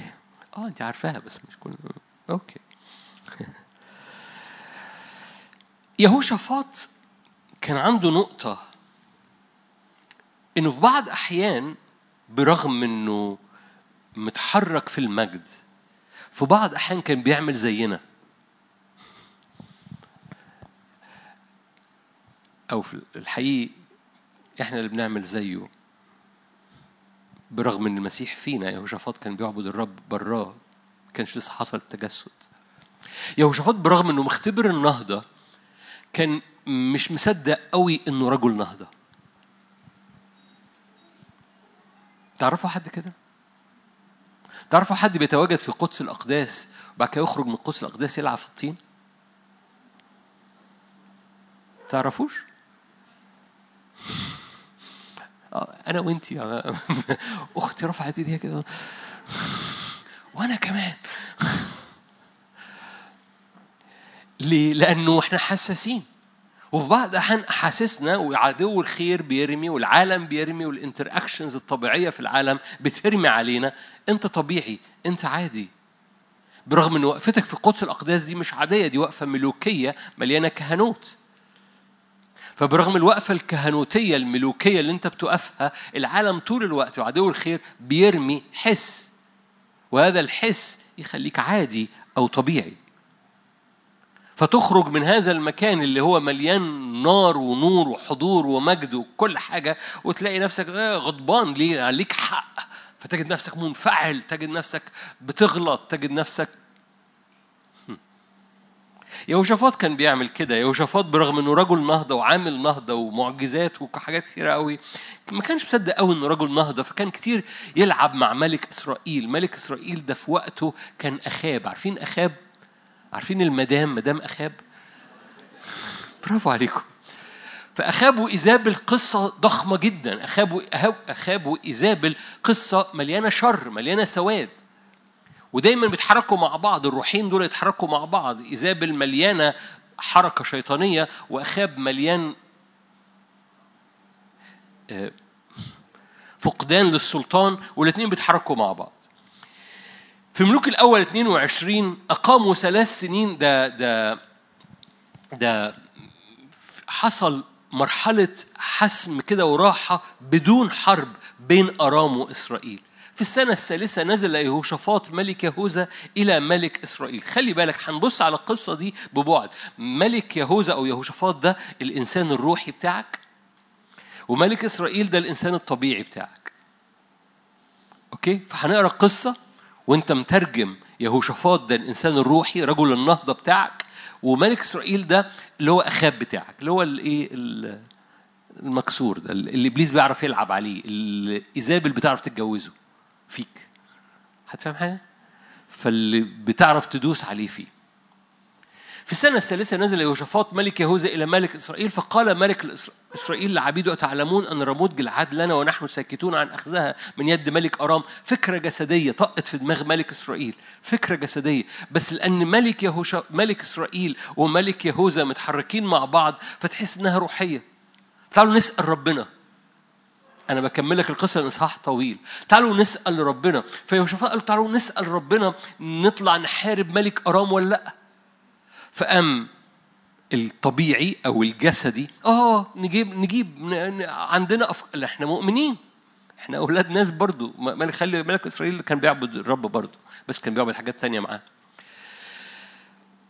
[SPEAKER 1] آه انت عارفاها بس مش كل okay. يهوشافاط كان عنده نقطة إنه في بعض أحيان برغم إنه متحرك في المجد في بعض أحيان كان بيعمل زينا. أو في الحقيقة إحنا اللي بنعمل زيه. برغم إن المسيح فينا يهوشافاط كان بيعبد الرب براه كانش لسه حصل التجسد يهوشافاط برغم إنه مختبر النهضة كان مش مصدق قوي إنه رجل نهضة. تعرفوا حد كده؟ تعرفوا حد بيتواجد في قدس الأقداس وبعد كده يخرج من قدس الأقداس يلعب في الطين؟ تعرفوش؟ أنا وانتي أختي رفعت إيديها كده. وأنا كمان. ليه؟ لأنه إحنا حساسين. وفي بعض الأحيان أحاسيسنا وعدو الخير بيرمي والعالم بيرمي وال interactions الطبيعية في العالم بترمي علينا. أنت طبيعي. أنت عادي. برغم إن وقفتك في قدس الأقداس دي مش عادية دي وقفة ملوكية مليانة كهنوت. فبرغم الوقفة الكهنوتية الملوكية اللي أنت بتقفها العالم طول الوقت وعدو الخير بيرمي حس. وهذا الحس يخليك عادي أو طبيعي. فتخرج من هذا المكان اللي هو مليان نار ونور وحضور ومجد وكل حاجة وتلاقي نفسك غضبان ليه؟ ليك حق. فتجد نفسك منفعل تجد نفسك بتغلط تجد نفسك يهوشافاط كان بيعمل كده. يهوشافاط برغم إنه رجل نهضة وعامل نهضة ومعجزات وحاجات كثيره قوي ما كانش مصدق قوي إنه رجل نهضة فكان كتير يلعب مع ملك إسرائيل. ملك إسرائيل ده في وقته كان أخاب. عارفين أخاب؟ عارفين المدام مدام أخاب؟ برافو عليكم. فأخاب وإيزابل قصة ضخمة جدا. أخاب أخاب وإيزابل قصة مليانة شر مليانة سواد. ودايما بيتحركوا مع بعض الروحين دول يتحركوا مع بعض. إيزابل مليانة حركة شيطانية وأخاب مليان آه، فقدان للسلطان والاثنين بيتحركوا مع بعض. في ملوك الأول 22 أقاموا ثلاث سنين ده ده ده حصل مرحلة حسم كده وراحة بدون حرب بين أرام وإسرائيل. في السنة الثالثة نزل يهوشافاط ملك يهوذا إلى ملك إسرائيل. خلي بالك هنبص على القصة دي ببعد. ملك يهوذا أو يهوشافاط ده الإنسان الروحي بتاعك؟ وملك إسرائيل ده الإنسان الطبيعي بتاعك. أوكي؟ فهنقرأ القصة وأنت مترجم يهوشافاط ده الإنسان الروحي رجل النهضة بتاعك وملك إسرائيل ده اللي هو أخاب بتاعك اللي هو الإيه المكسور ده اللي إبليس بيعرف يلعب عليه اللي إيزابل بتعرف تتجوزه. فيك. هتفهم حاجة؟ فاللي بتعرف تدوس عليه فيه. في السنة الثالثة نزل يهوشافاط ملك يهوذا إلى ملك إسرائيل فقال ملك إسرائيل لعبيده أتعلمون أن رموت جلعاد لنا ونحن ساكتون عن أخذها من يد ملك أرام؟ فكرة جسدية طقت في دماغ ملك إسرائيل. فكرة جسدية. بس لأن ملك يهوشا ملك إسرائيل وملك يهوذا متحركين مع بعض فتحس إنها روحية. تعالوا نسأل ربنا. أنا بكمل لك القصة الإصحاح طويل. تعالوا نسأل ربنا. فيهوشافاط قال تعالوا نسأل ربنا نطلع نحارب ملك أرام ولا لأ. فقام الطبيعي أو الجسدي آه نجيب نجيب عندنا أفق... إحنا مؤمنين. إحنا أولاد ناس برضو. ملك خلي ملك إسرائيل كان بيعبد الرب برضو بس كان بيعبد حاجات تانية معاه.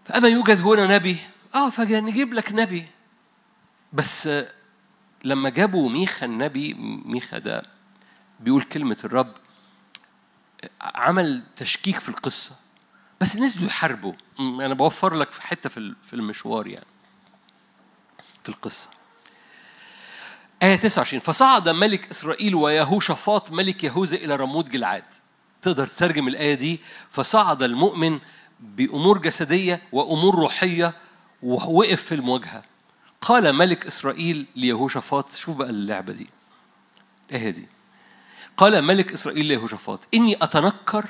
[SPEAKER 1] فاما يوجد هنا نبي. آه فنجيب لك نبي. بس لما جابوا ميخا النبي ميخا ده بيقول كلمة الرب عمل تشكيك في القصة بس نزلوا يحاربوا. أنا بوفر لك في حتة في المشوار يعني في القصة. آية 29 فصعد ملك إسرائيل ويهوشافاط ملك يهوذا إلى رموت جلعاد. تقدر تترجم الآية دي؟ فصعد المؤمن بأمور جسدية وأمور روحية ووقف في المواجهة. قال ملك إسرائيل ليهوشافاط شوف بقى اللعبة دي. الآية دي؟ قال ملك إسرائيل ليهوشافاط إني أتنكر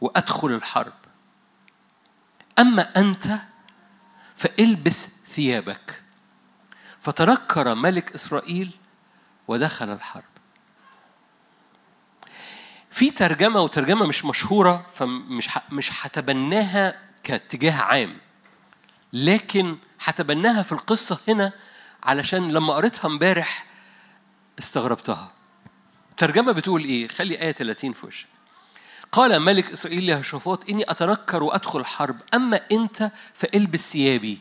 [SPEAKER 1] وأدخل الحرب. أما أنت فإلبس ثيابك. فتنكر ملك إسرائيل ودخل الحرب. في ترجمة وترجمة مش مشهورة فمش مش هتبناها كاتجاه عام. لكن هتبناها في القصة هنا علشان لما قريتها امبارح استغربتها. الترجمة بتقول إيه؟ خلي آية 30 في وشك. قال ملك إسرائيل لهشافاط إني أتنكر وأدخل الحرب أما أنت فألبس ثيابي.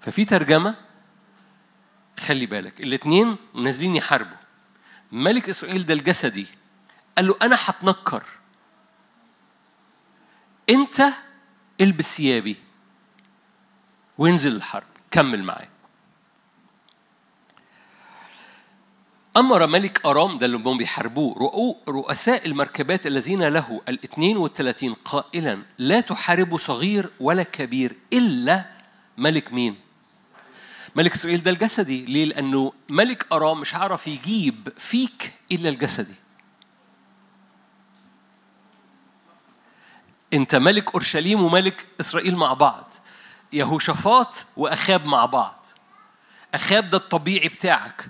[SPEAKER 1] ففي ترجمة خلي بالك الاثنين نازلين يحاربوا. ملك إسرائيل ده الجسدي قال له أنا هتنكر. أنت ألبس ثيابي. وانزل الحرب. كمل معايا. أمر ملك أرام ده اللي هم بيحاربوه رؤساء المركبات الذين له الاثنين والثلاثين قائلا لا تحاربوا صغير ولا كبير إلا ملك مين؟ ملك إسرائيل ده الجسدي. ليه؟ لأنه ملك أرام مش هعرف يجيب فيك إلا الجسدي. أنت ملك أورشليم وملك إسرائيل مع بعض. يهوشافاط وأخاب مع بعض. أخاب ده الطبيعي بتاعك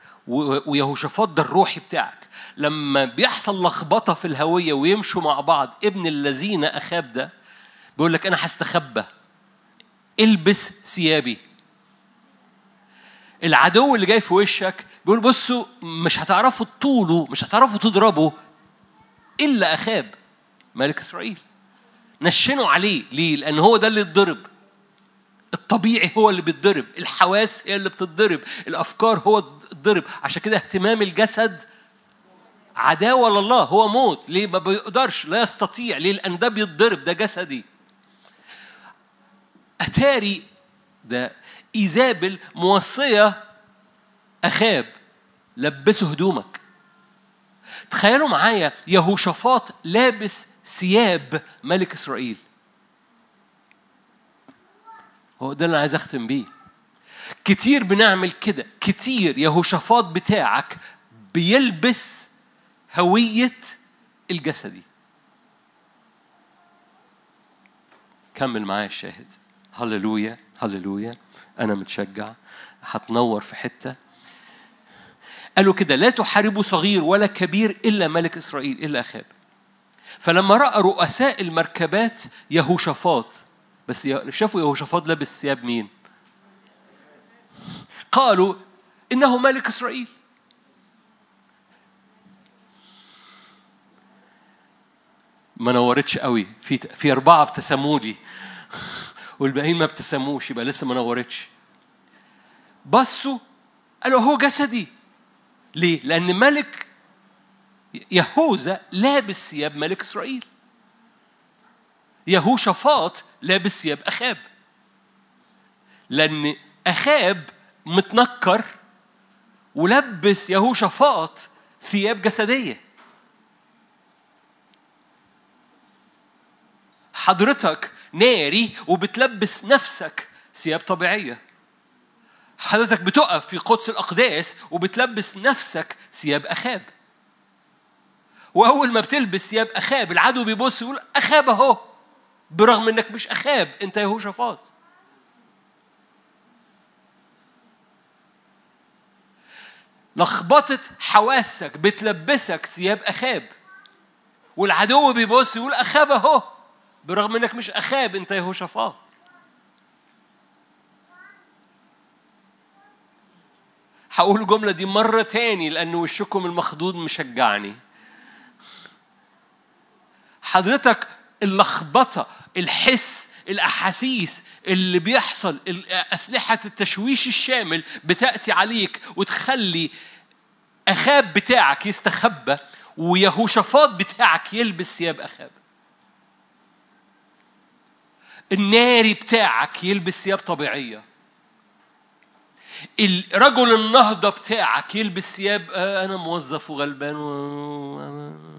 [SPEAKER 1] ويهوشافاط ده الروحي بتاعك. لما بيحصل لخبطة في الهوية ويمشوا مع بعض ابن الذين أخاب ده بيقول لك أنا هستخبى. البس ثيابي. العدو اللي جاي في وشك بيقول بصوا مش هتعرفوا تطولوا مش هتعرفوا تضربوا إلا أخاب ملك إسرائيل. نشنوا عليه. ليه؟ لأن هو ده اللي اتضرب. الطبيعي هو اللي بيتضرب الحواس هي اللي بتتضرب الأفكار هو الضرب. عشان كده اهتمام الجسد عداوة لله هو موت. ليه؟ ما بيقدرش لا يستطيع. ليه؟ لأن ده بيتضرب ده جسدي. أتاري ده إيزابل موصية أخاب لبسه هدومك. تخيلوا معايا يهوشافاط لابس ثياب ملك إسرائيل. هو ده اللي عايز أختم بيه. كتير بنعمل كده. كتير يهوشافاط بتاعك بيلبس هوية الجسدي. كمل معايا الشاهد هللويا هللويا. أنا متشجع. هتنور في حتة. قالوا كده لا تحاربوا صغير ولا كبير إلا ملك إسرائيل إلا أخاب. فلما رأى رؤساء المركبات يهوشافاط بس شافوا يهوشافاط لابس ثياب مين؟ قالوا إنه ملك إسرائيل. ما نورتش قوي. في في أربعة ابتسموا لي والباقيين ما ابتسموش يبقى لسه ما نورتش. بصوا قالوا هو جسدي. ليه؟ لأن ملك يهوذا لابس ثياب ملك إسرائيل. يهوشافاط لابس ثياب أخاب. لأن أخاب متنكر ولبس يهوشافاط ثياب جسدية. حضرتك ناري وبتلبس نفسك ثياب طبيعية. حضرتك بتقف في قدس الأقداس وبتلبس نفسك ثياب أخاب. وأول ما بتلبس ثياب أخاب العدو بيبص يقول أخاب أهو. برغم إنك مش أخاب أنت يهوشافاط لخبطة حواسك بتلبسك ثياب أخاب. والعدو بيبص يقول أخاب أهو. برغم إنك مش أخاب أنت يهوشافاط هقول الجملة دي مرة تاني لأن وشكم المخضوض مشجعني. حضرتك اللخبطة الحس الأحاسيس اللي بيحصل أسلحة التشويش الشامل بتأتي عليك وتخلي أخاب بتاعك يستخبى ويهوشافاط بتاعك يلبس ثياب أخاب. الناري بتاعك يلبس ثياب طبيعية. الرجل النهضة بتاعك يلبس ثياب آه أنا موظف وغلبان و...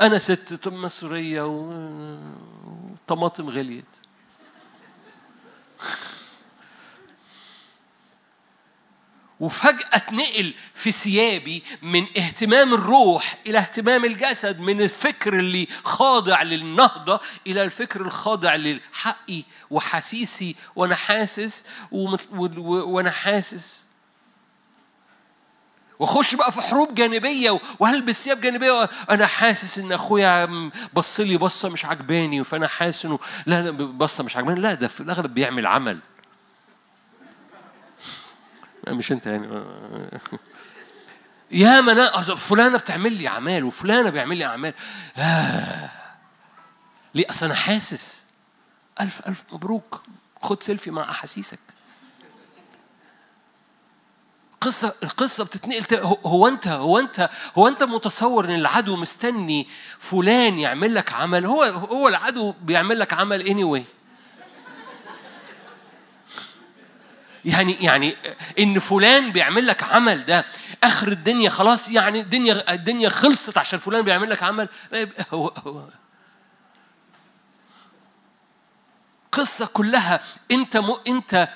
[SPEAKER 1] أنا ست مصرية وطماطم غليت. وفجأة اتنقل في ثيابي من اهتمام الروح إلى اهتمام الجسد من الفكر اللي خاضع للنهضة إلى الفكر الخاضع لحقي وحسيسي وأنا حاسس وأنا حاسس واخش بقى في حروب جانبية وهلبس ثياب جانبية؟ أنا حاسس إن أخويا بص لي بصة مش عجباني فأنا حاسس إنه لا بصة مش عجباني. لا ده في الأغلب بيعمل عمل. مش أنت يعني. يا ما فلانة بتعمل لي أعمال وفلانة بيعمل لي أعمال. آه. ليه؟ أصل أنا حاسس. ألف ألف مبروك. خد سيلفي مع أحاسيسك. القصة القصة بتتنقل هو أنت هو أنت هو أنت متصور إن العدو مستني فلان يعمل لك عمل هو هو العدو بيعمل لك عمل anyway. يعني يعني إن فلان بيعمل لك عمل ده آخر الدنيا خلاص يعني الدنيا الدنيا خلصت عشان فلان بيعمل لك عمل هو هو القصة كلها أنت م... أنت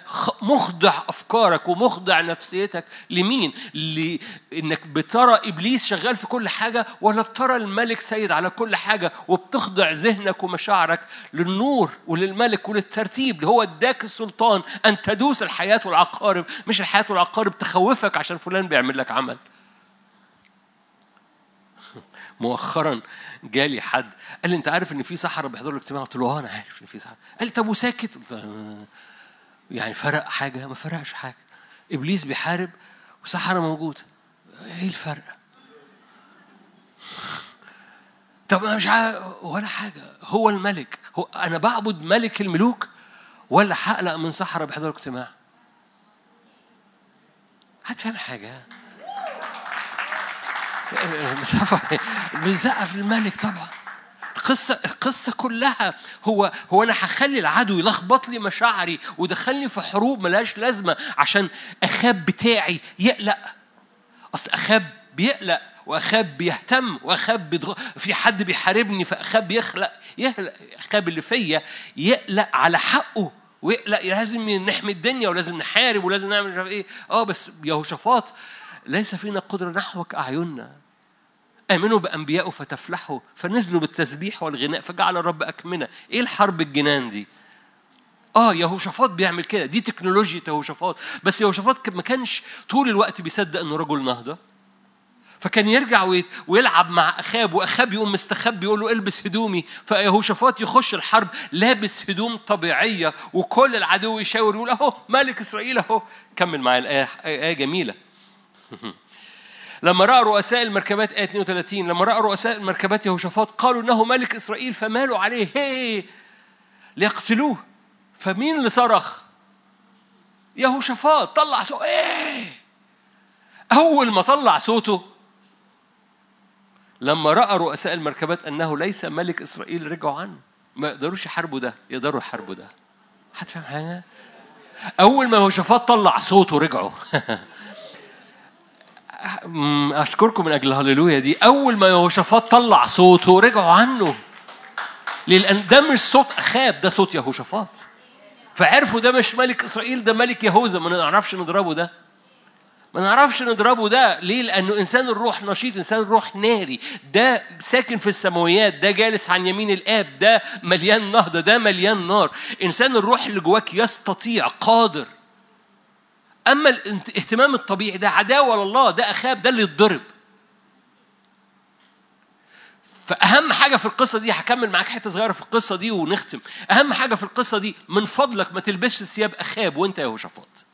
[SPEAKER 1] مخضع أفكارك ومخضع نفسيتك لمين؟ لأنك بترى إبليس شغال في كل حاجة ولا بترى الملك سيد على كل حاجة وبتخضع ذهنك ومشاعرك للنور وللملك وللترتيب اللي هو اداك السلطان أن تدوس الحياة والعقارب مش الحياة والعقارب تخوفك عشان فلان بيعمل لك عمل مؤخرا جالي حد قال لي أنت عارف إن في سحرة بيحضروا الاجتماع؟ قلت له آه أنا عارف إن في سحرة. قال لي طب وساكت؟ آه. يعني فرق حاجة؟ ما فرقش حاجة. إبليس بيحارب وسحرة موجودة. إيه الفرق؟ طب أنا مش عارف ولا حاجة. هو الملك. هو أنا بعبد ملك الملوك ولا هقلق من سحرة بيحضروا اجتماع هتفهم حاجة؟ بنسقف للملك طبعا. القصة القصة كلها هو هو أنا هخلي العدو يلخبط لي مشاعري ودخلني في حروب ملهاش لازمة عشان أخاب بتاعي يقلق. أصل أخاب بيقلق وأخاب بيهتم وأخاب بيضغ... في حد بيحاربني بيخلق يخلق أخاب اللي فيا يقلق على حقه ويقلق. لازم نحمي الدنيا ولازم نحارب ولازم نعمل مش عارف إيه. آه بس يهوشافاط ليس فينا قدرة نحوك أعيننا. آمنوا بانبيائه فتفلحوا فنزلوا بالتسبيح والغناء فجعل الرب أكمنة. إيه الحرب الجنان دي؟ آه يهوشافاط بيعمل كده. دي تكنولوجيا يهوشافاط. بس يهوشافاط ما كانش طول الوقت بيصدق إنه رجل نهضة. فكان يرجع ويلعب مع أخاب وأخاب يقوم مستخبي يقول له إلبس هدومي. فيهوشافاط يخش الحرب لابس هدوم طبيعية وكل العدو يشاور يقول أهو ملك إسرائيل أهو. كمل معايا الآية آية جميلة. لما رأى رؤساء المركبات آية 32 لما رأى رؤساء المركبات يهوشافاط قالوا إنه ملك إسرائيل فمالوا عليه؟ هي ليقتلوه. فمين اللي صرخ؟ يهوشافاط. طلع صوت إيه! أول ما طلع صوته لما رأى رؤساء المركبات أنه ليس ملك إسرائيل رجعوا عنه. ما يقدروش يحاربوا ده يقدروا يحاربوا ده. حد فاهم حاجة؟ أول ما يهوشافاط طلع صوته رجعوا. أشكركم من أجل هللويا دي. أول ما يهوشافاط طلع صوته رجعوا عنه. لأن ده مش صوت أخاب ده صوت يهوشافاط. فعرفوا ده مش ملك إسرائيل ده ملك يهوذا. ما نعرفش نضربه ده. ما نعرفش نضربه ده. ليه؟ لأنه إنسان الروح نشيط، إنسان الروح ناري، ده ساكن في السماويات، ده جالس عن يمين الآب، ده مليان نهضة، ده مليان نار، إنسان الروح اللي جواك يستطيع قادر. أما الاهتمام الطبيعي ده عداوة لله، ده أخاب، ده اللي يتضرب. فأهم حاجة في القصة دي هكمل معاك حتة صغيرة في القصة دي ونختم. أهم حاجة في القصة دي من فضلك ما تلبسش ثياب أخاب وأنت يا يهوشافاط.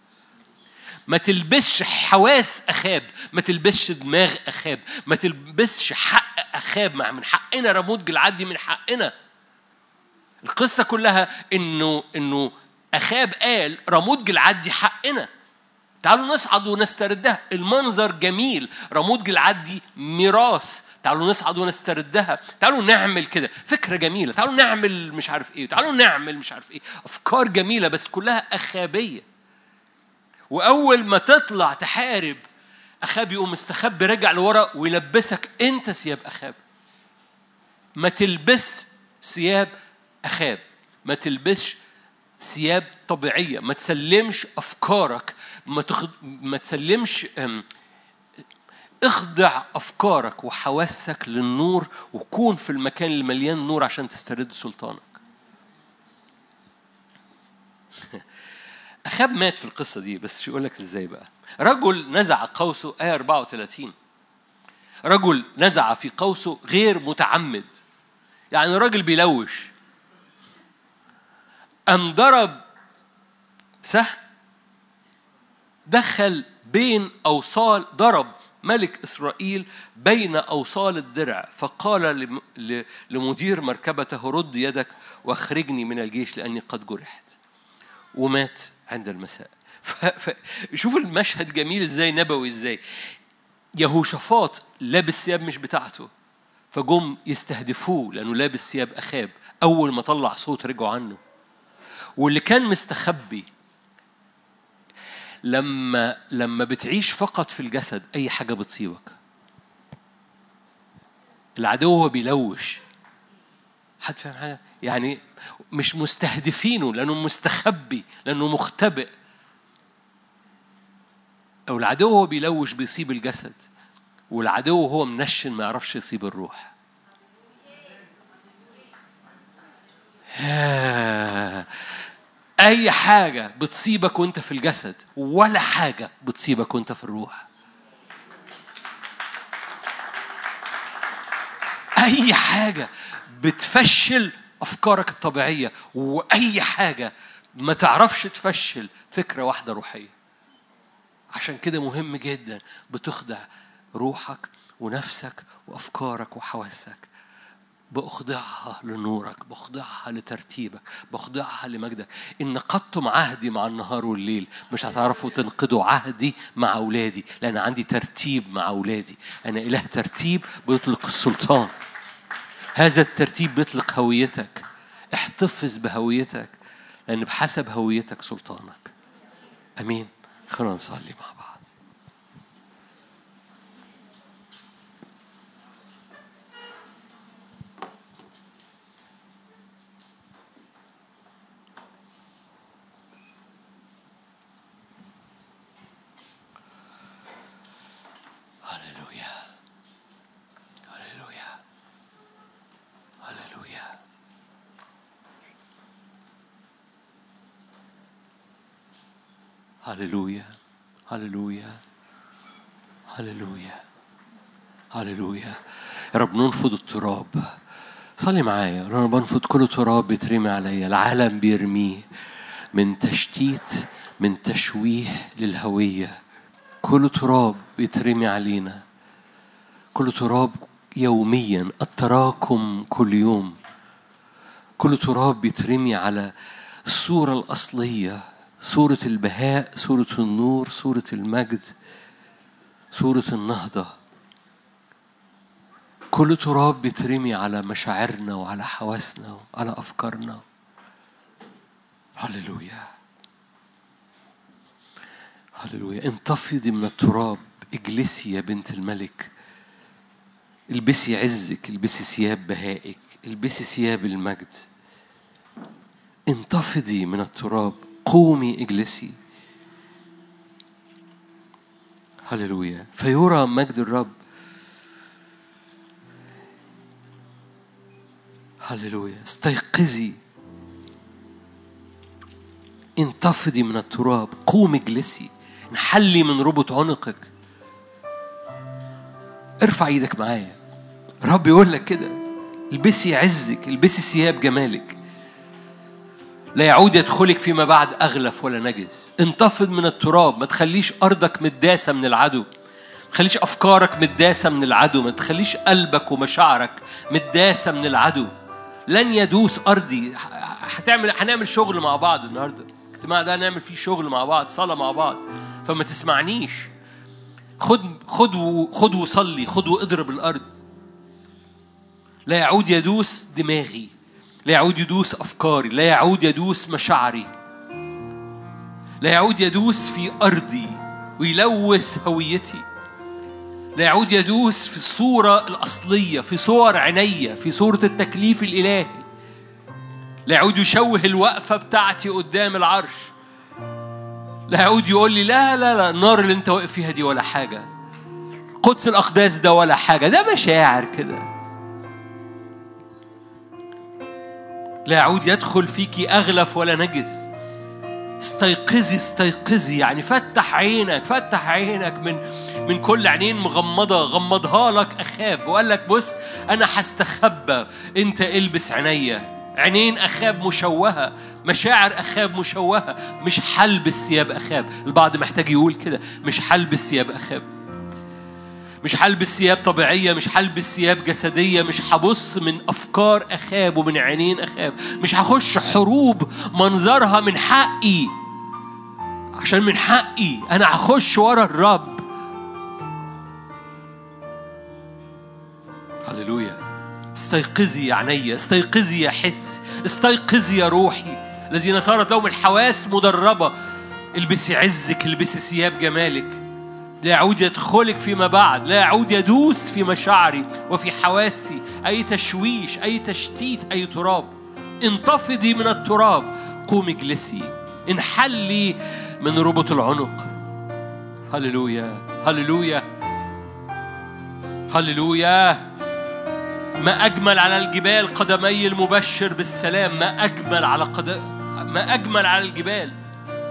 [SPEAKER 1] ما تلبسش حواس أخاب ما تلبسش دماغ أخاب ما تلبسش حق أخاب مع من حقنا رموت جلعاد دي من حقنا القصة كلها انه إنه أخاب قال رموت جلعاد دي حقنا تعالوا نصعد ونستردها. المنظر جميل. رموت جلعاد دي ميراث. تعالوا نصعد ونستردها. تعالوا نعمل كده. فكرة جميلة. تعالوا نعمل مش عارف إيه. تعالوا نعمل مش عارف إيه. أفكار جميلة بس كلها أخابية. وأول ما تطلع تحارب أخاب يقوم مستخبي راجع لورا ويلبسك. أنت ثياب أخاب. ما تلبس ثياب أخاب. ما تلبسش ثياب طبيعية. ما تسلمش أفكارك. ما تخد... ما تسلمش اخضع أفكارك وحواسك للنور وكون في المكان اللي مليان نور عشان تسترد سلطانك. أخاب مات في القصة دي بس يقول لك إزاي بقى؟ رجل نزع قوسه آية 34 رجل نزع في قوسه غير متعمد. يعني راجل بيلوش. أم ضرب سهم؟ دخل بين أوصال ضرب ملك إسرائيل بين أوصال الدرع. فقال لمدير مركبته رد يدك واخرجني من الجيش لأني قد جرحت. ومات عند المساء. فشوف المشهد جميل إزاي نبوي إزاي. يهوشافاط لابس ثياب مش بتاعته فجم يستهدفوه لأنه لابس ثياب أخاب. أول ما طلع صوت رجعوا عنه. واللي كان مستخبي لما لما بتعيش فقط في الجسد أي حاجة بتصيبك. العدو هو بيلوش. حد فاهم حاجة؟ يعني مش مستهدفينه لأنه مستخبي لأنه مختبئ. أو العدو هو بيلوش بيصيب الجسد والعدو هو منشن ما يعرفش يصيب الروح. أي حاجة بتصيبك وأنت في الجسد ولا حاجة بتصيبك وأنت في الروح. أي حاجة بتفشل أفكارك الطبيعية وأي حاجة ما تعرفش تفشل فكرة واحدة روحية. عشان كده مهم جدا بتخضع روحك ونفسك وأفكارك وحواسك. بأخضعها لنورك بأخضعها لترتيبك بأخضعها لمجدك. إن نقضتم عهدي مع النهار والليل مش هتعرفوا تنقضوا عهدي مع أولادي لأن عندي ترتيب مع أولادي. أنا إله ترتيب بيطلق السلطان. هذا الترتيب بيطلق هويتك. احتفظ بهويتك لأن بحسب هويتك سلطانك. أمين. خلونا نصلي مع بعض. هللويا هللويا هللويا هللويا يا رب ننفض التراب. صلي معايا. أنا بنفض كل تراب بيترمي عليا. العالم بيرميه من تشتيت من تشويه للهوية. كل تراب بيترمي علينا. كل تراب يوميا التراكم كل يوم. كل تراب بيترمي على الصورة الأصلية. صورة البهاء صورة النور صورة المجد صورة النهضة. كل تراب بيترمي على مشاعرنا وعلى حواسنا وعلى أفكارنا. هللويا. هللويا. انتفضي من التراب اجلسي يا بنت الملك. البسي عزك البسي ثياب بهائك البسي ثياب المجد. انتفضي من التراب. قومي إجلسي. هللويا. فيرى مجد الرب. هللويا. استيقظي. انتفضي من التراب. قومي إجلسي. انحلي من ربط عنقك. ارفع إيدك معايا. الرب يقول لك كده. البسي عزك البسي ثياب جمالك. لا يعود يدخلك فيما بعد أغلف ولا نجس. انتفض من التراب ما تخليش أرضك متداسة من العدو. ما تخليش أفكارك متداسة من العدو. ما تخليش قلبك ومشاعرك متداسة من العدو. لن يدوس أرضي. هتعمل هنعمل شغل مع بعض النهارده. الاجتماع ده هنعمل فيه شغل مع بعض صلاة مع بعض. فما تسمعنيش. خد خد خد وصلي خد وإضرب الأرض. لا يعود يدوس دماغي. لا يعود يدوس أفكاري لا يعود يدوس مشاعري لا يعود يدوس في أرضي ويلوث هويتي لا يعود يدوس في الصورة الأصلية في صور عينيا في صورة التكليف الإلهي لا يعود يشوه الوقفة بتاعتي قدام العرش لا يعود يقول لي لا لا لا النار اللي أنت واقف فيها دي ولا حاجة قدس الأقداس ده ولا حاجة ده مشاعر كده. لا يعود يدخل فيك أغلف ولا نجس. استيقظي استيقظي يعني فتح عينك فتح عينك من من كل عينين مغمضة غمضها لك أخاب وقال لك بص أنا هستخبى. أنت إلبس عينيا. عينين أخاب مشوهة مشاعر أخاب مشوهة. مش هلبس ثياب أخاب. البعض محتاج يقول كده مش هلبس ثياب أخاب. مش هلبس ثياب طبيعية مش هلبس ثياب جسدية مش هبص من أفكار أخاب ومن عينين أخاب مش هخش حروب منظرها من حقي. عشان من حقي أنا هخش ورا الرب. هللويا. استيقظي يا عيني استيقظي يا حس استيقظي يا روحي. الذين صارت لهم الحواس مدربة. البسي عزك البسي ثياب جمالك. لا يعود يدخلك فيما بعد لا يعود يدوس في مشاعري وفي حواسي أي تشويش أي تشتيت أي تراب. انتفضي من التراب. قومي اجلسي. انحلي من ربط العنق. هللويا هللويا. هللويا. ما أجمل على الجبال قدمي المبشر بالسلام. ما أجمل على قد... ما أجمل على الجبال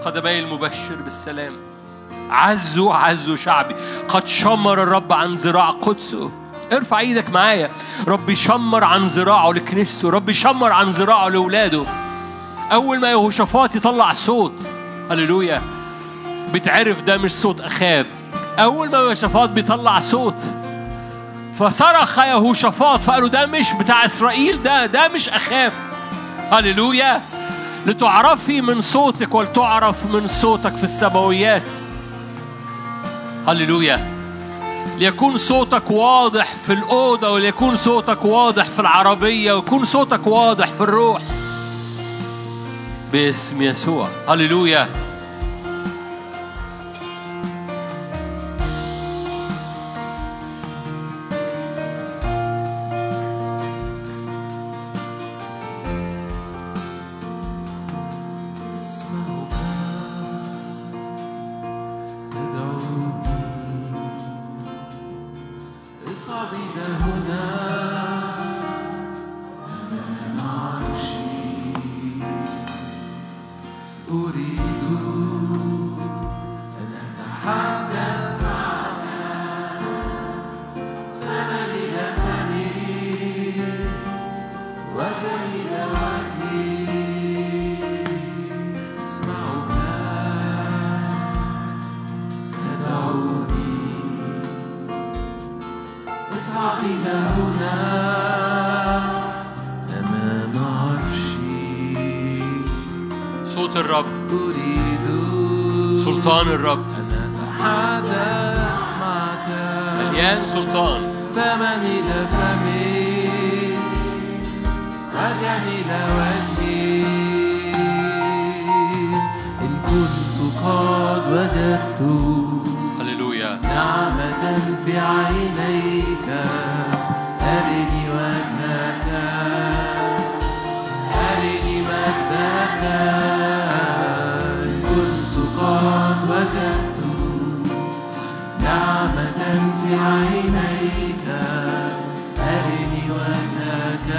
[SPEAKER 1] قدمي المبشر بالسلام. عزوا عزوا شعبي. قد شمر الرب عن ذراع قدسه. ارفع إيدك معايا. رب يشمر عن ذراعه لكنيسته. رب يشمر عن ذراعه لأولاده. أول ما يهوشافاط يطلع صوت. هللويا. بتعرف ده مش صوت أخاب. أول ما يهوشافاط بيطلع صوت. فصرخ يهوشافاط. فقالوا ده مش بتاع إسرائيل ده ده مش أخاب. هللويا. لتعرفي من صوتك ولتعرف من صوتك في السماويات. هللويا ليكون صوتك واضح في الأوضة وليكون صوتك واضح في العربية ويكون صوتك واضح في الروح. باسم يسوع. هللويا سلطان الرب.
[SPEAKER 2] أن أتحدث معك
[SPEAKER 1] مليان سلطان.
[SPEAKER 2] فما إلى فمي وجها إلى وجهي. إن كنت قد وجدت
[SPEAKER 1] هللويا.
[SPEAKER 2] نعمة في عينيك أرني وجهك أرني مجدك. أرني وجهك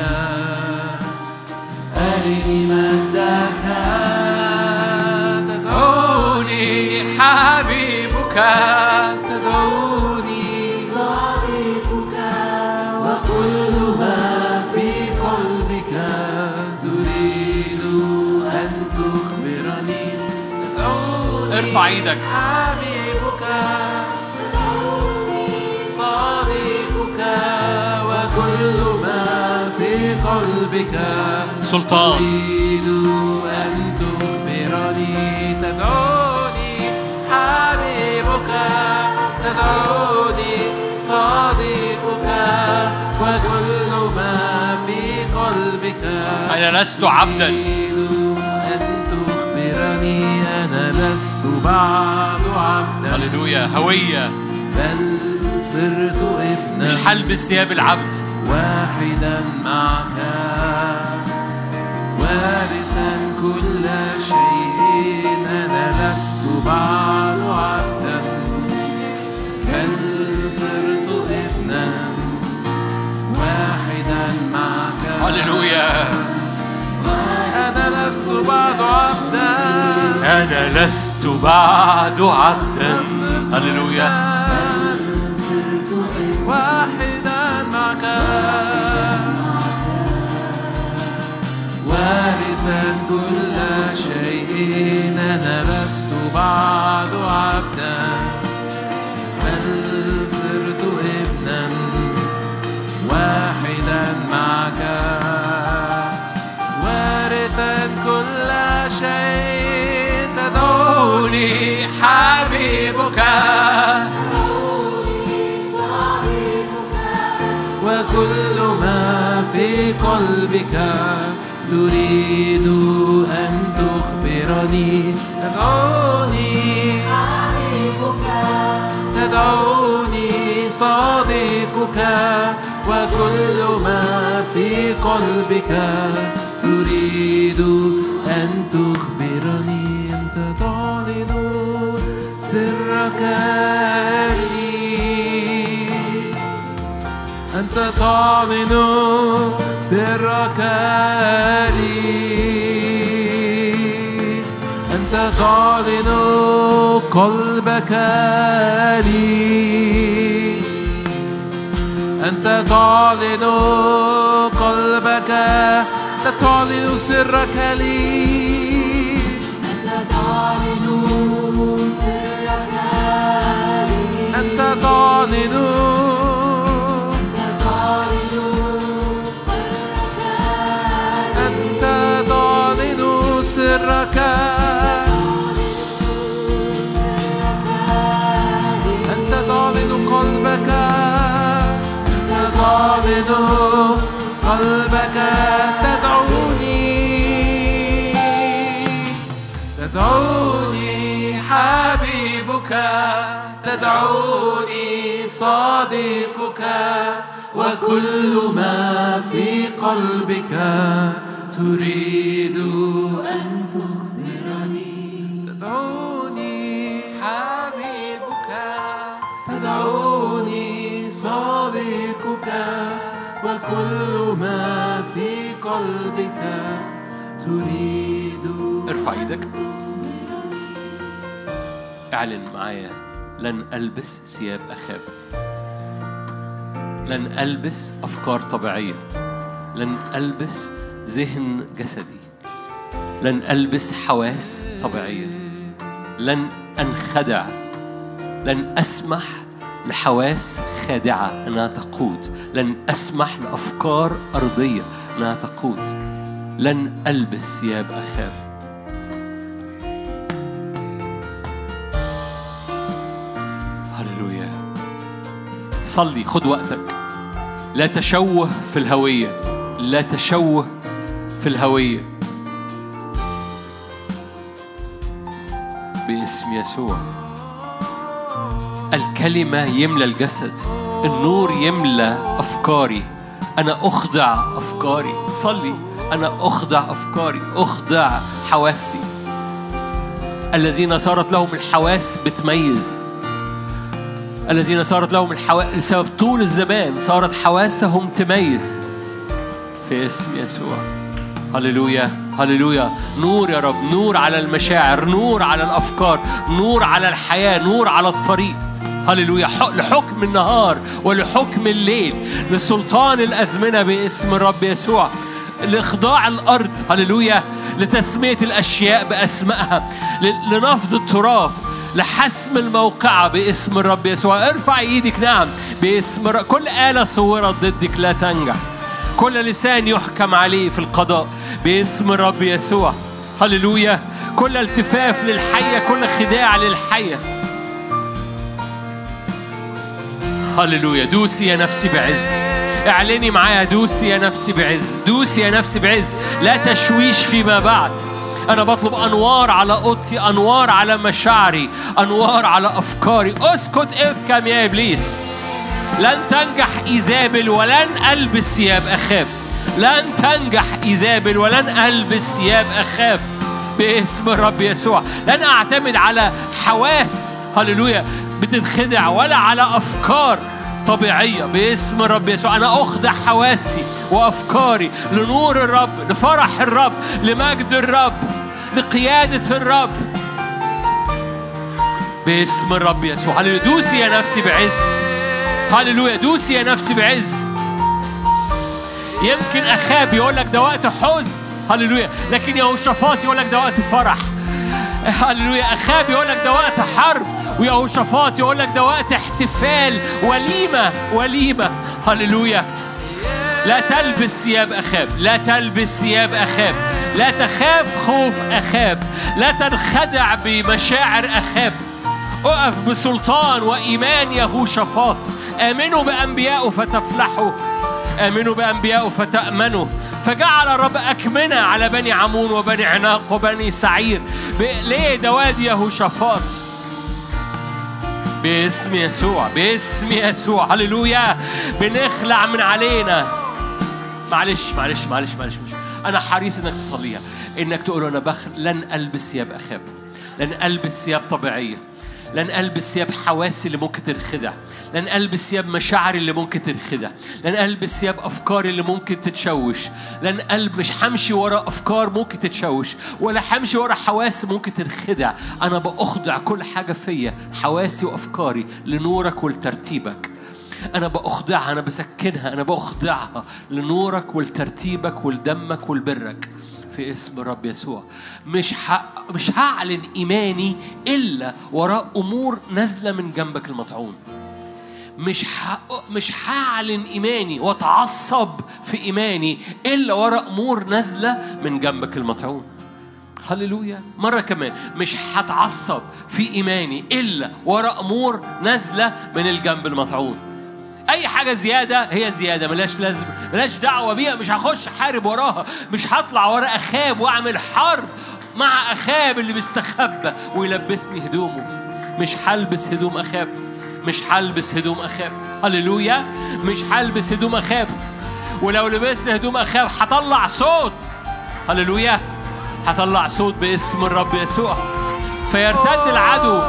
[SPEAKER 2] أرني مجدك تدعوني
[SPEAKER 1] حبيبك
[SPEAKER 2] تدعوني صديقك. وكل ما في قلبك تريد أن تخبرني.
[SPEAKER 1] ارفع
[SPEAKER 2] إيدك. قلبك.
[SPEAKER 1] سلطان.
[SPEAKER 2] تريد أن تخبرني تدعوني. حبيبك تدعوني. صديقك. وكل ما في قلبك.
[SPEAKER 1] أنا لست عبدا.
[SPEAKER 2] تريد أن تخبرني. أنا لست بعد عبدا.
[SPEAKER 1] هللويا هوية.
[SPEAKER 2] بل صرت ابنا.
[SPEAKER 1] مش هلبس ثياب العبد.
[SPEAKER 2] واحدا. شيء أنا لست بعد عبدا. بل صرت ابنا واحدا معك؟
[SPEAKER 1] هللويا.
[SPEAKER 2] أنا لست بعد عبدا.
[SPEAKER 1] أنا لست بعد عبدا. هللويا.
[SPEAKER 2] واحدا معك. كل شيء أنا لست بعد عبدا بل صرت ابنا واحدا معك وارثا كل شيء تدعوني حبيبك وكل ما في قلبك تريد أن تخبرني. تدعوني. تدعوني صديقك. وكل ما في قلبك. تريد أن تخبرني. أنت تعلن سرك لي. أنت تعلن سرك لي أنت تعلن قلبك لي. أنت تعلن قلبك أنت تعلن سرك لي. أنت تعلن أنت سرك. أنت تعلن قلبك. أنت تعلن قلبك. تدعوني. تدعوني حبيبك. تدعوني صديقك. وكل ما في قلبك تريد أن تدعوني حبيبك. تدعوني صديقك. وكل ما في قلبك تريد.
[SPEAKER 1] ارفع إيدك. اعلن معايا. لن ألبس ثياب اخاب لن ألبس أفكار طبيعية. لن ألبس ذهن جسدي. لن ألبس حواس طبيعية. لن أنخدع لن أسمح لحواس خادعة أنها تقود لن أسمح لأفكار أرضية أنها تقود. لن ألبس ثياب أخاب هللويا. صلي خد وقتك. لا تشوه في الهوية لا تشوه في الهوية. باسم يسوع. الكلمة يملى الجسد النور يملى أفكاري. أنا أخضع أفكاري. صلي. أنا أخضع أفكاري. أخضع حواسي. الذين صارت لهم الحواس بتميز. الذين صارت لهم الحواس بسبب طول الزمان صارت حواسهم تميز. في اسم يسوع. هللويا هللويا. نور يا رب نور على المشاعر نور على الأفكار نور على الحياة نور على الطريق. هللويا. لحكم النهار ولحكم الليل لسلطان الأزمنة باسم الرب يسوع. لإخضاع الأرض هللويا. لتسمية الأشياء بأسمائها. ل- لنفض التراب لحسم الموقعة باسم الرب يسوع. ارفع إيدك نعم باسم كل آلة صورت ضدك لا تنجح. كل لسان يحكم عليه في القضاء. باسم الرب يسوع. هللويا. كل التفاف للحية كل خداع للحية. هللويا. دوسي يا نفسي بعز. اعلني معايا. دوسي يا نفسي بعز. دوسي يا نفسي بعز. لا تشويش فيما بعد. أنا بطلب أنوار على أوضتي أنوار على مشاعري أنوار على أفكاري. أسكت ابكم يا إبليس. لن تنجح إيزابل ولن ألبس ثياب أخاب. لن تنجح إيزابل ولن ألبس ثياب أخاب باسم الرب يسوع. لن أعتمد على حواس هللويا بتتخدع ولا على أفكار طبيعية باسم الرب يسوع. أنا أخضع حواسي وأفكاري لنور الرب لفرح الرب لمجد الرب لقيادة الرب باسم الرب يسوع. هللويا دوسي يا نفسي بعز. هللويا دوسي يا نفسي بعز. يمكن أخاب يقول لك ده وقت حزن. هللويا. لكن يهوشافاط يقول لك ده وقت فرح. هللويا. أخاب يقول لك ده وقت حرب. ويهوشافاط يقول لك ده وقت احتفال. وليمة وليمة. هللويا. لا تلبس ثياب أخاب. لا تلبس ثياب أخاب. لا تخاف خوف أخاب. لا تنخدع بمشاعر أخاب. أقف بسلطان وإيمان يهوشافاط. آمنوا بأنبيائه فتفلحوا. آمنوا بأنبيائه فتأمنوا. فجعل الرب أكمنة على بني عمون وبني عناق وبني سعير. ليه ده وادي يهوشافاط. باسم يسوع باسم يسوع. هللويا. بنخلع من علينا. معلش معلش معلش معلش مش. أنا حريص إنك تصليها إنك تقول أنا بخ لن ألبس ثياب أخاب. لن ألبس ثياب طبيعية. لن ألبس ثياب حواسي اللي ممكن تنخدع. لن ألبس ثياب مشاعري اللي ممكن تنخدع. لن ألبس ثياب افكاري اللي ممكن تتشوش. لن قلب مش همشي ورا أفكار ممكن تتشوش ولا همشي ورا حواس ممكن تنخدع. أنا باخضع كل حاجة فيا حواسي وأفكاري لنورك ولترتيبك. أنا بأخضعها أنا بسكنها أنا بأخضعها لنورك ولترتيبك ولدمك ولبرك. في اسم الرب يسوع. مش. مش هعلن إيماني إلا وراء أمور نازلة من جنبك المطعون. مش ح... مش هعلن إيماني وأتعصب في إيماني إلا وراء أمور نازلة من جنبك المطعون. هللويا. مرة كمان. مش هتعصب في إيماني إلا وراء أمور نازلة من الجنب المطعون. أي حاجة زيادة هي زيادة ملاش لازم ملاش دعوة بيها مش هخش أحارب وراها مش هطلع ورا أخاب وأعمل حرب مع أخاب اللي بيستخبى ويلبسني هدومه. مش هلبس هدوم أخاب مش هلبس هدوم أخاب. هللويا مش هلبس هدوم أخاب. ولو لبست هدوم أخاب هطلع صوت. هللويا هطلع صوت باسم الرب يسوع. فيرتد العدو.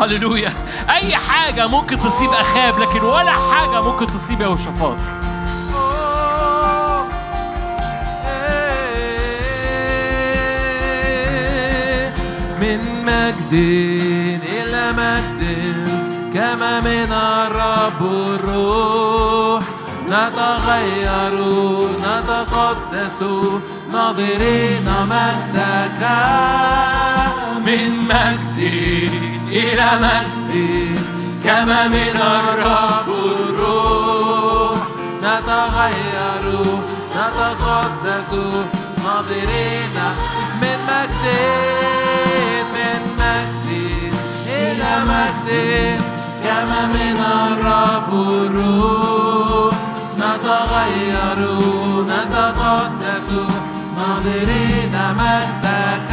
[SPEAKER 1] هللويا. أي حاجة ممكن تصيب أخاب لكن ولا حاجة ممكن تصيب يهوشافاط
[SPEAKER 2] من مجد إلى مجد كما من الرب الروح. نتغير نتقدس ناظرين مجدك. من مجد إلى مجد كما من الرب الروح. نتغير نتقدس ناظرين من مجد من مجد إلى مجد كما من الرب الروح. نتغير نتقدس ناظرين مجدك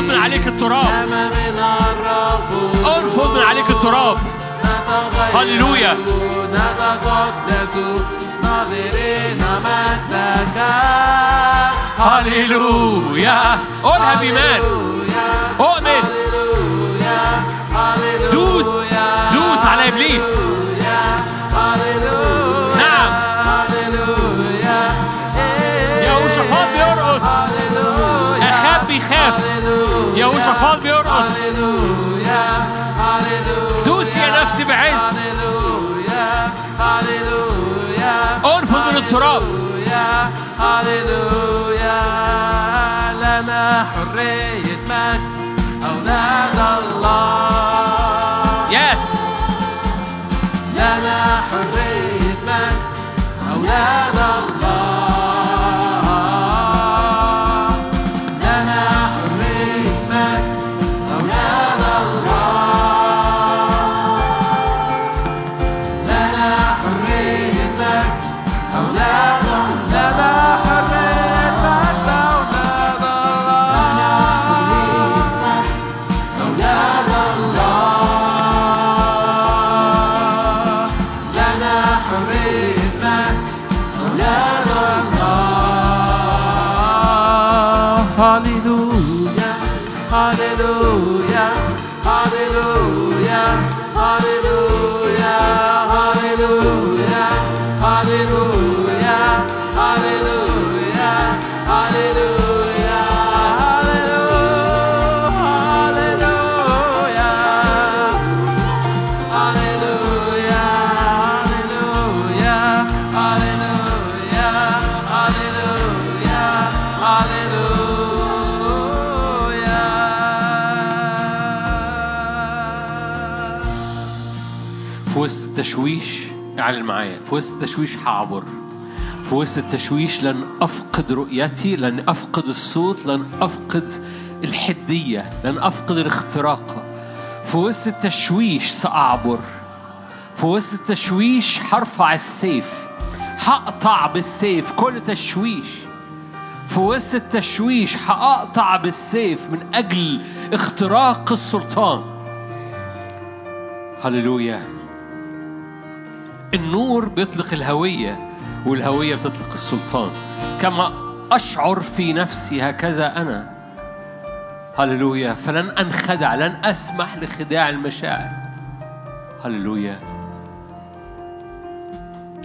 [SPEAKER 2] ارفض من
[SPEAKER 1] عليك التراب.
[SPEAKER 2] ارفض من
[SPEAKER 1] عليك التراب. هللويا.
[SPEAKER 2] نتقدس نظرين مجدك
[SPEAKER 1] هللويا قولها بإيمان أؤمن. دوس. دوس على إبليس. نعم.
[SPEAKER 2] يا
[SPEAKER 1] شفاط بيرقص. أخاب بيخاف.
[SPEAKER 2] هللويا
[SPEAKER 1] يهوشافاط بيرقص؟ دوس يا نفسي بعز. انفض من التراب.
[SPEAKER 2] هللويا لنا حرية مجد أولاد الله.
[SPEAKER 1] يس
[SPEAKER 2] لنا حرية مجد أولاد الله.
[SPEAKER 1] التشويش اعلن معايا. في وسط التشويش هعبر في وسط التشويش لن أفقد رؤيتي لن أفقد الصوت لن أفقد الحدية لن أفقد الاختراق. في وسط التشويش سأعبر. في وسط التشويش هرفع السيف. هقطع بالسيف كل تشويش. في وسط التشويش هقطع بالسيف من أجل اختراق السلطان. هللويا. النور بيطلق الهوية والهوية بتطلق السلطان. كما أشعر في نفسي هكذا أنا. هللويا. فلن أنخدع لن أسمح لخداع المشاعر. هللويا.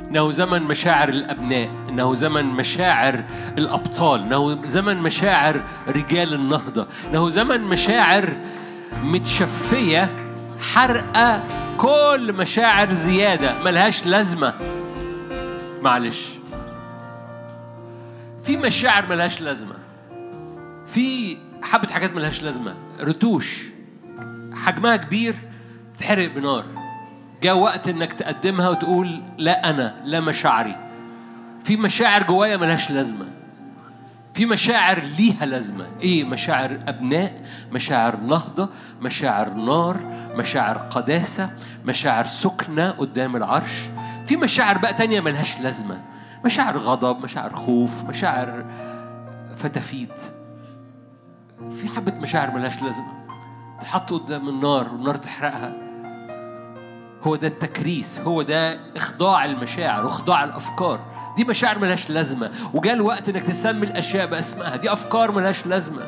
[SPEAKER 1] إنه زمن مشاعر الأبناء إنه زمن مشاعر الأبطال إنه زمن مشاعر رجال النهضة إنه زمن مشاعر متشفية حرقة كل مشاعر زيادة ملهاش لازمة. معلش. في مشاعر ملهاش لازمة. في حبة حاجات ملهاش لازمة. رتوش. حجمها كبير تحرق بنار. جاء وقت إنك تقدمها وتقول لا أنا لا مشاعري. في مشاعر جوايا ملهاش لازمة. في مشاعر ليها لازمة. إيه مشاعر أبناء؟ مشاعر نهضة مشاعر نار مشاعر قداسة مشاعر سكنة قدام العرش. في مشاعر بقى تانية ملهاش لازمة. مشاعر غضب مشاعر خوف مشاعر فتافيت في حبة مشاعر ملهاش لازمة. تحط قدام النار والنار تحرقها. هو ده التكريس هو ده إخضاع المشاعر وإخضاع الأفكار. دي مشاعر ملهاش لازمة. وجاء الوقت إنك تسمي الأشياء باسمها. دي أفكار ملهاش لازمة.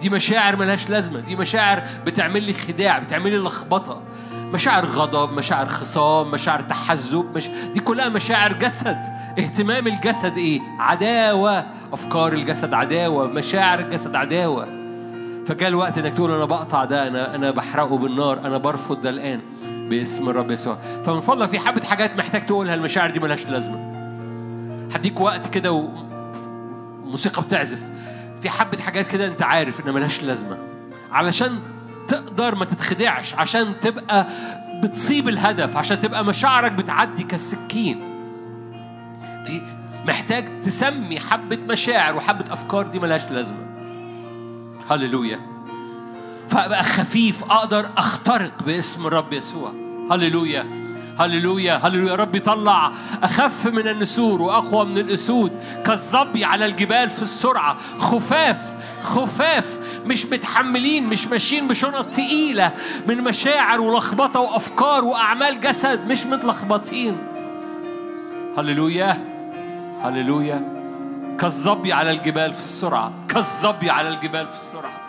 [SPEAKER 1] دي مشاعر ملهاش لازمة. دي مشاعر بتعمل لي خداع بتعمل لي لخبطة. مشاعر غضب مشاعر خصام مشاعر تحزب مش... دي كلها مشاعر جسد. اهتمام الجسد إيه؟ عداوة. أفكار الجسد عداوة مشاعر الجسد عداوة. فجاء الوقت إنك تقول أنا بقطع ده أنا أنا بحرقه بالنار أنا برفض ده الآن. باسم الرب يسوع. فمن فضلك في حبة حاجات محتاج تقولها. المشاعر دي ملهاش لازمة. هديك وقت كده وموسيقى بتعزف. في حبة حاجات كده انت عارف انها ملهاش لازمة. علشان تقدر ما تتخدعش عشان تبقى بتصيب الهدف عشان تبقى مشاعرك بتعدي كالسكين. في محتاج تسمي حبة مشاعر وحبة أفكار دي ملهاش لازمة. هللويا. فأبقى خفيف أقدر أخترق باسم الرب يسوع. هللويا. هللويا هللويا. رب يطلع أخف من النسور وأقوى من الأسود كالظبي على الجبال في السرعة. خفاف خفاف. مش متحملين مش ماشيين بشنط تقيلة من مشاعر ولخبطة وأفكار وأعمال جسد مش متلخبطين. هللويا هللويا. كالظبي على الجبال في السرعة كالظبي على الجبال في السرعة.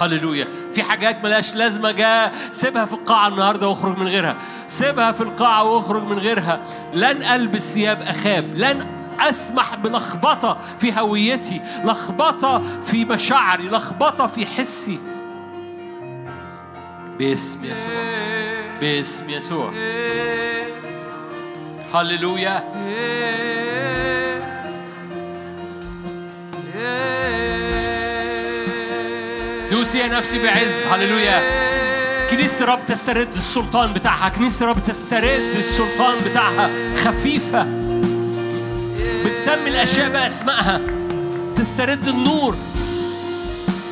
[SPEAKER 1] هللويا. في حاجات ملهاش لازمة جاء سيبها في القاعة النهاردة واخرج من غيرها. سيبها في القاعة واخرج من غيرها. لن ألبس ثياب أخاب. لن أسمح بلخبطة في هويتي لخبطة في مشاعري لخبطة في حسي. باسم يسوع. باسم يسوع. هللويا. يا نفسي بعز. هللويا. كنيسة رب تسترد السلطان بتاعها. كنيسة رب تسترد السلطان بتاعها. خفيفة. بتسمي الأشياء بأسمائها. تسترد النور.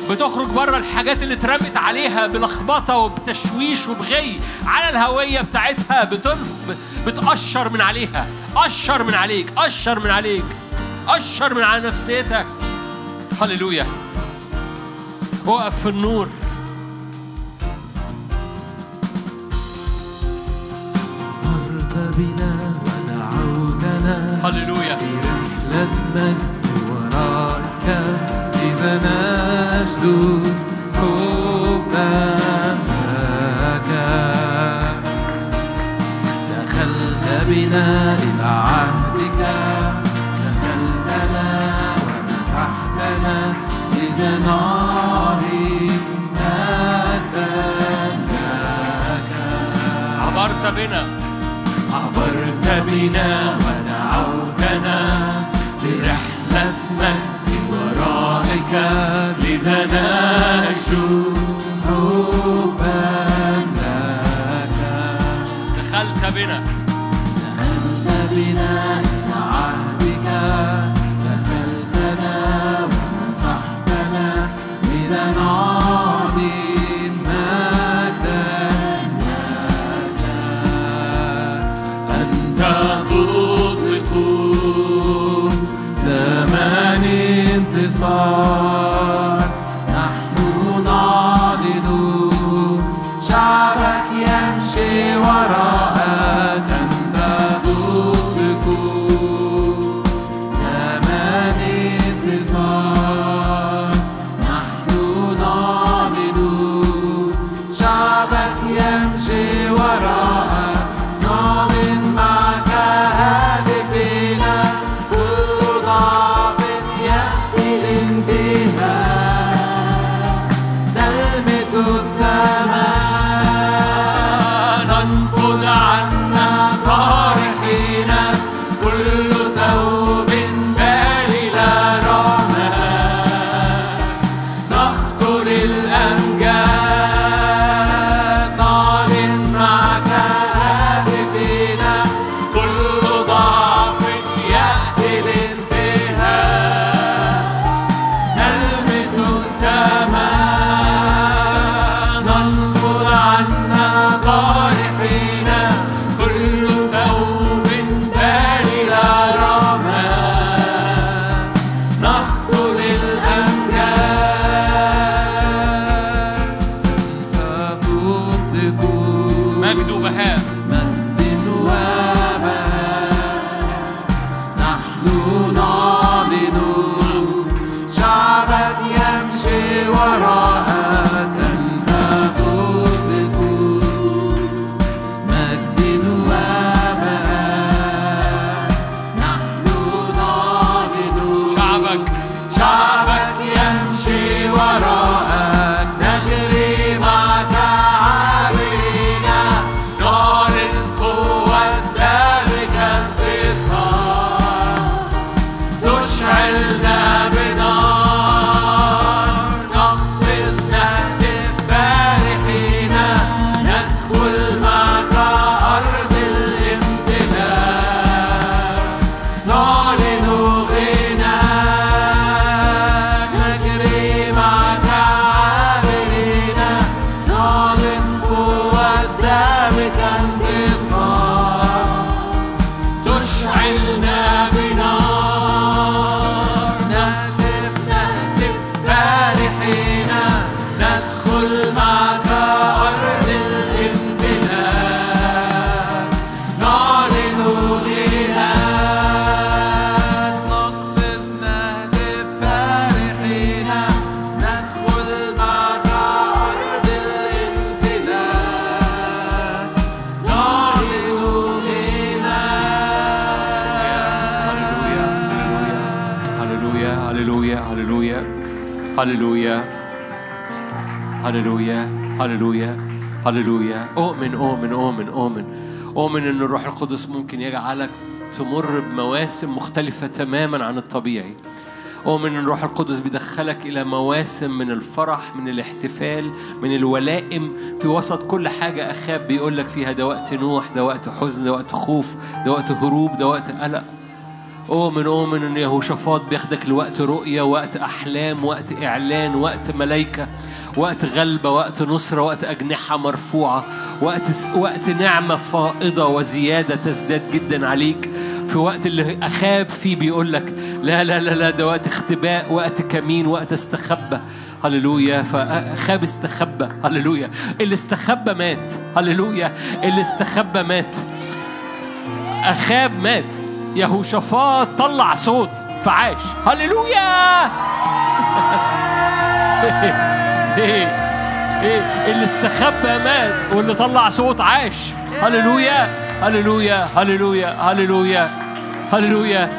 [SPEAKER 1] بتخرج بره الحاجات اللي اترمت عليها بلخبطة وبتشويش وبغي. على الهوية بتاعتها بتلف بتقشر من عليها. قشر من عليك. قشر من عليك. قشر من على نفسيتك. هللويا. وقف في النور.
[SPEAKER 2] مرت بنا ودعوتنا
[SPEAKER 1] هللويا.
[SPEAKER 2] رحلة مجد وراءك إذا نسلك حبا دخلت بنا إلى عهدك. غسلتنا ومسحتنا إذا لك
[SPEAKER 1] عبرت بنا.
[SPEAKER 2] عبرت بنا ودعوتنا لرحلة مجد ورائك لذا نشجو حبا لك
[SPEAKER 1] دخلت بنا.
[SPEAKER 2] God.
[SPEAKER 1] هللويا هللويا هللويا هللويا أؤمن أؤمن أؤمن أؤمن أؤمن إن الروح القدس ممكن يجعلك تمر بمواسم مختلفة تماما عن الطبيعي. أؤمن إن الروح القدس بيدخلك إلى مواسم من الفرح من الاحتفال من الولائم. في وسط كل حاجة أخاب بيقول لك فيها ده وقت نوح ده وقت حزن ده وقت خوف ده وقت هروب ده وقت قلق. أؤمن أؤمن إن يهوشافاط بياخدك لوقت رؤية وقت أحلام وقت إعلان وقت ملايكة وقت غلبة وقت نصرة وقت أجنحة مرفوعة وقت وقت نعمة فائضة وزيادة تزداد جدا عليك. في وقت اللي أخاب فيه بيقول لك لا لا لا لا ده وقت اختباء وقت كمين وقت استخبى. هللويا. فأخاب استخبى. هللويا. اللي استخبى مات. هللويا. اللي استخبى مات. أخاب مات. يهوشافاط طلع صوت فعاش. هللويا! اللي استخبى مات واللي طلع صوت عاش. هللويا! هللويا! هللويا! هللويا! هللويا!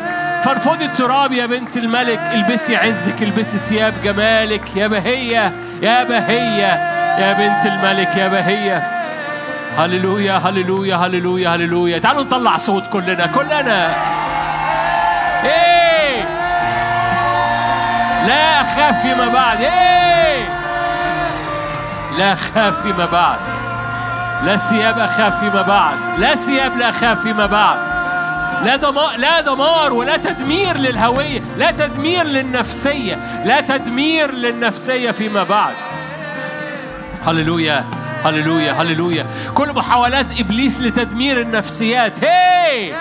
[SPEAKER 1] فارفضي التراب يا بنت الملك البسي عزك البسي ثياب جمالك. يا بهية! يا بهية! يا بنت الملك يا بهية! هللويا هللويا هللويا هللويا. تعالوا نطلع صوت كلنا كلنا. إيه. لا أخاف فيما بعد. إيه. لا أخاف فيما بعد. لا ثياب أخاف فيما بعد. لا ثياب لا أخاف فيما بعد. لا دمار لا دمار ولا تدمير للهوية لا تدمير للنفسية لا تدمير للنفسية فيما بعد. هللويا. هللويا هللويا. كل محاولات إبليس لتدمير النفسيات. هي!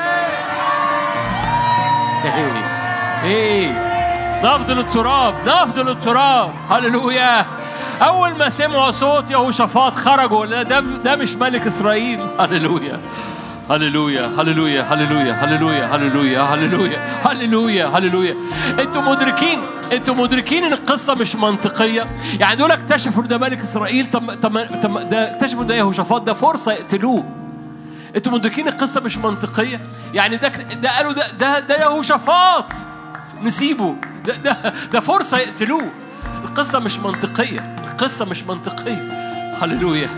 [SPEAKER 1] هي! نفض للتراب نفض للتراب. هللويا. أول ما سمعوا صوت يهوشافاط خرجوا. ده ده مش ملك إسرائيل. هللويا. هللويا هللويا هللويا هللويا هللويا هللويا هللويا هللويا أنتوا مدركين أنتوا مدركين إن القصة مش منطقية؟ يعني دول اكتشفوا ده ملك إسرائيل طب طب طب ده اكتشفوا ده يهوشافاط ده فرصة يقتلوه. أنتوا مدركين القصة مش منطقية؟ يعني ده ده قالوا ده ده ده يهوشافاط. نسيبه. ده ده ده فرصة يقتلوه. القصة مش منطقية. القصة مش منطقية. هللويا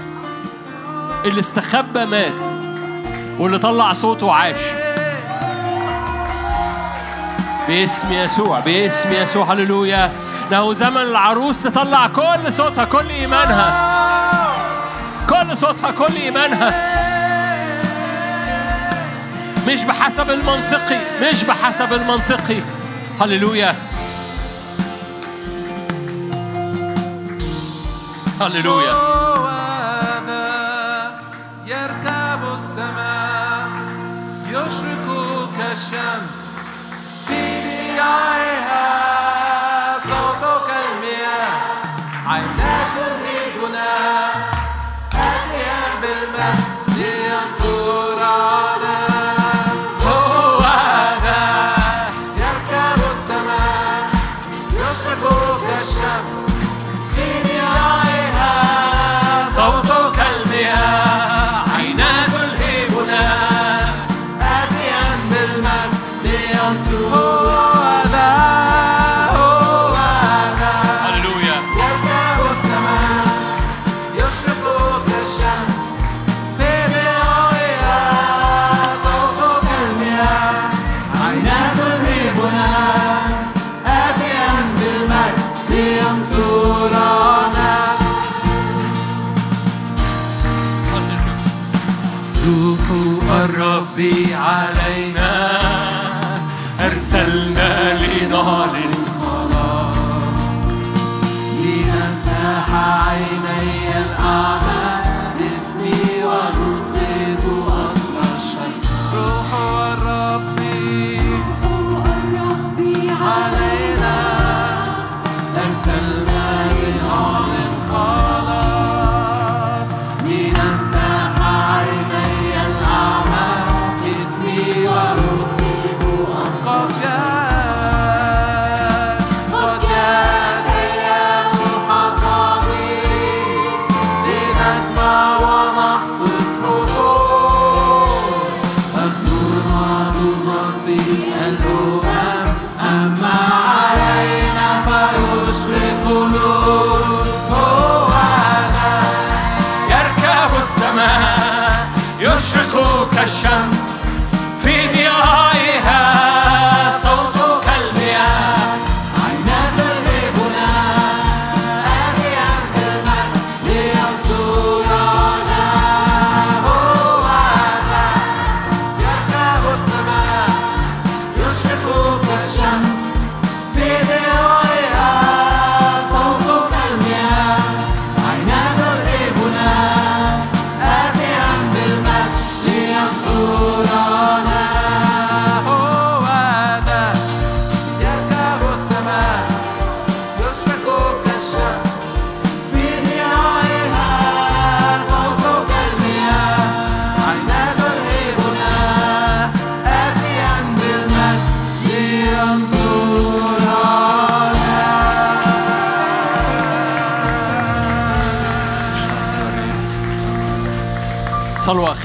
[SPEAKER 1] اللي استخبى مات. واللي طلع صوته عاش. باسم يسوع باسم يسوع هللويا. له زمن العروس تطلع كل صوتها كل إيمانها. كل صوتها كل إيمانها. مش بحسب المنطقي مش بحسب المنطقي. هللويا. هللويا.
[SPEAKER 2] Hashem's have.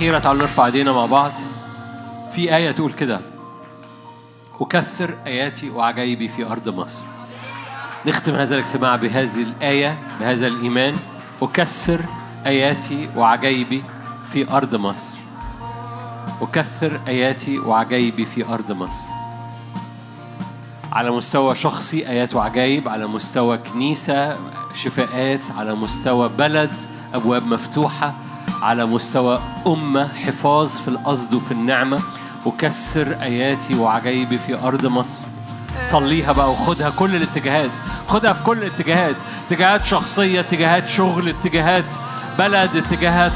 [SPEAKER 1] صلوة أخيرة تعالوا نرفع ايدينا مع بعض. في آية تقول كده. أكثر آياتي وعجائبي في أرض مصر. نختم هذا الاجتماع بهذه الآية بهذا الإيمان. أكثر آياتي وعجائبي في أرض مصر. أكثر آياتي وعجائبي في أرض مصر. على مستوى شخصي آيات وعجائب على مستوى كنيسة شفاءات على مستوى بلد أبواب مفتوحة على مستوى أمة حفاظ في القصد وفي النعمة أكسر آياتي وعجائبي في أرض مصر. صليها بقى وخدها كل الاتجاهات. خدها في كل الاتجاهات. اتجاهات شخصية اتجاهات شغل اتجاهات بلد اتجاهات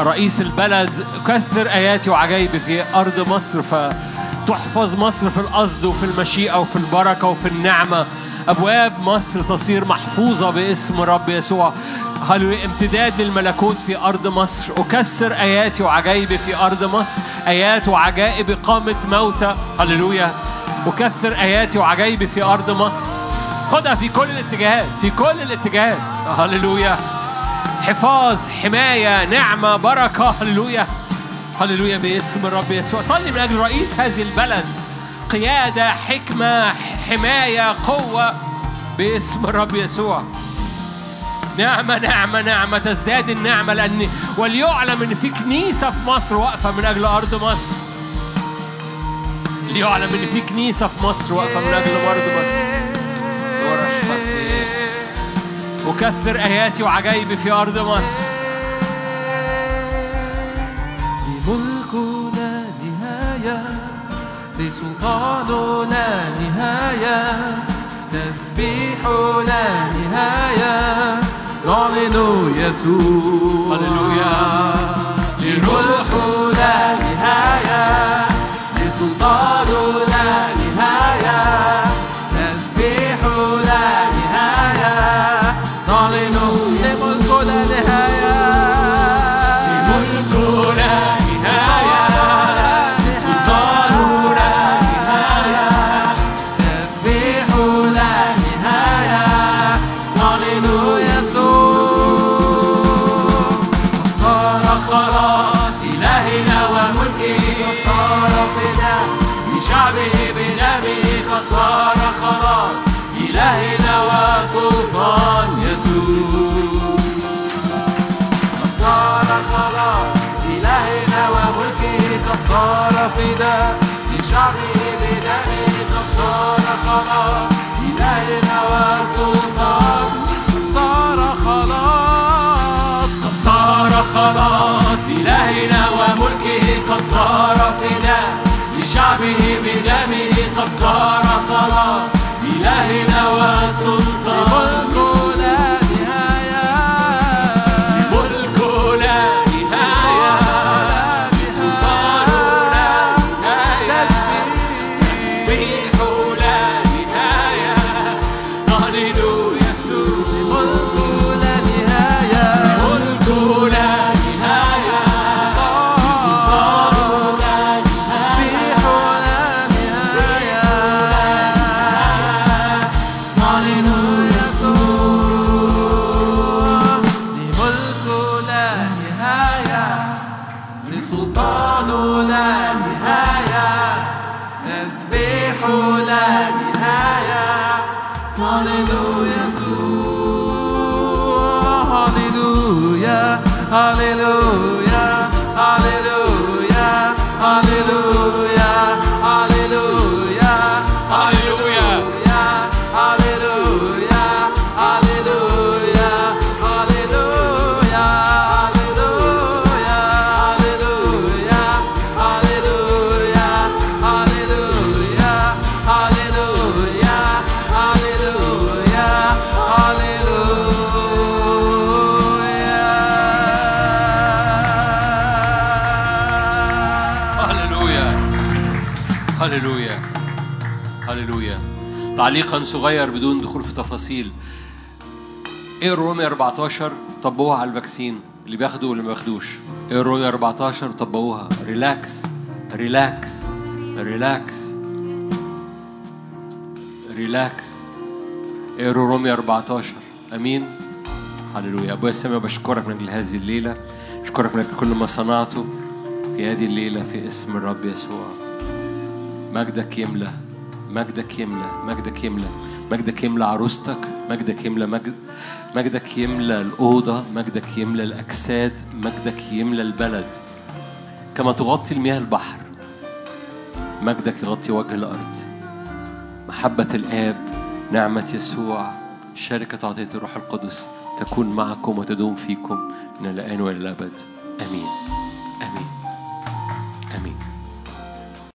[SPEAKER 1] رئيس البلد. كثر آياتي وعجائبي في أرض مصر. فتحفظ مصر في القصد وفي المشيئة وفي البركة وفي النعمة. أبواب مصر تصير محفوظة باسم رب يسوع. هللويا امتداد للملكوت في أرض مصر؟ أكسر آياتي وعجائبي في أرض مصر. آيات وعجائب إقامة موتى. هللويا. أكثر آياتي وعجائبي في أرض مصر. خدها في كل الاتجاهات في كل الاتجاهات. هللويا. حفاظ حماية نعمة بركة. هللويا. هللويا باسم الرب يسوع. صلي من أجل رئيس هذه البلد. قيادة حكمة حماية قوة باسم الرب يسوع. نعمة نعمة نعمة. تزداد النعمة لأن وليعلم إن في كنيسة في مصر واقفة من أجل أرض مصر. ليعلم إن في كنيسة في مصر واقفة من أجل أرض مصر. وكثر آياتي وعجائبي في أرض مصر.
[SPEAKER 2] لملك لا نهاية لسلطان لا نهاية تسبيح لا نهاية نعلن يسوع
[SPEAKER 1] هللويا.
[SPEAKER 2] لملك لا نهاية لسلطان لا خلاص إلهنا وملكه قد صار فداء لشعبه بدمه قد صار خلاص إلهنا وسلطان يسوع. قد صار خلاص إلهنا وملكه قد صار فداء لشعبه بدمه قد صار خلاص إلهنا وسلطان خلاص إلهنا وملكه قد صار فداء لشعبه بدمه قد صار خلاص إلهنا وسلطان
[SPEAKER 1] تعليقا صغير بدون دخول في تفاصيل. اقروا رومية 14 طبقوها على ال vaccine. اللي بياخدوا واللي ما بياخدوش. اقروا رومية 14 طبقوها. relax relax relax relax اقروا رومية 14 أمين. هللويا. أبويا السماء بشكرك من أجل هذه الليلة. اشكرك من أجل كل ما صنعته في هذه الليلة في اسم الرب يسوع. مجدك يملى مجدك يملى مجدك يملى مجدك يملى عروستك مجدك يملى مجد مجدك يملى الأوضة مجدك يملى الأجساد مجدك يملى البلد. كما تغطي المياه البحر مجدك يغطي وجه الأرض. محبة الآب نعمة يسوع شركة عطية الروح القدس تكون معكم وتدوم فيكم من الآن وإلى الأبد. آمين.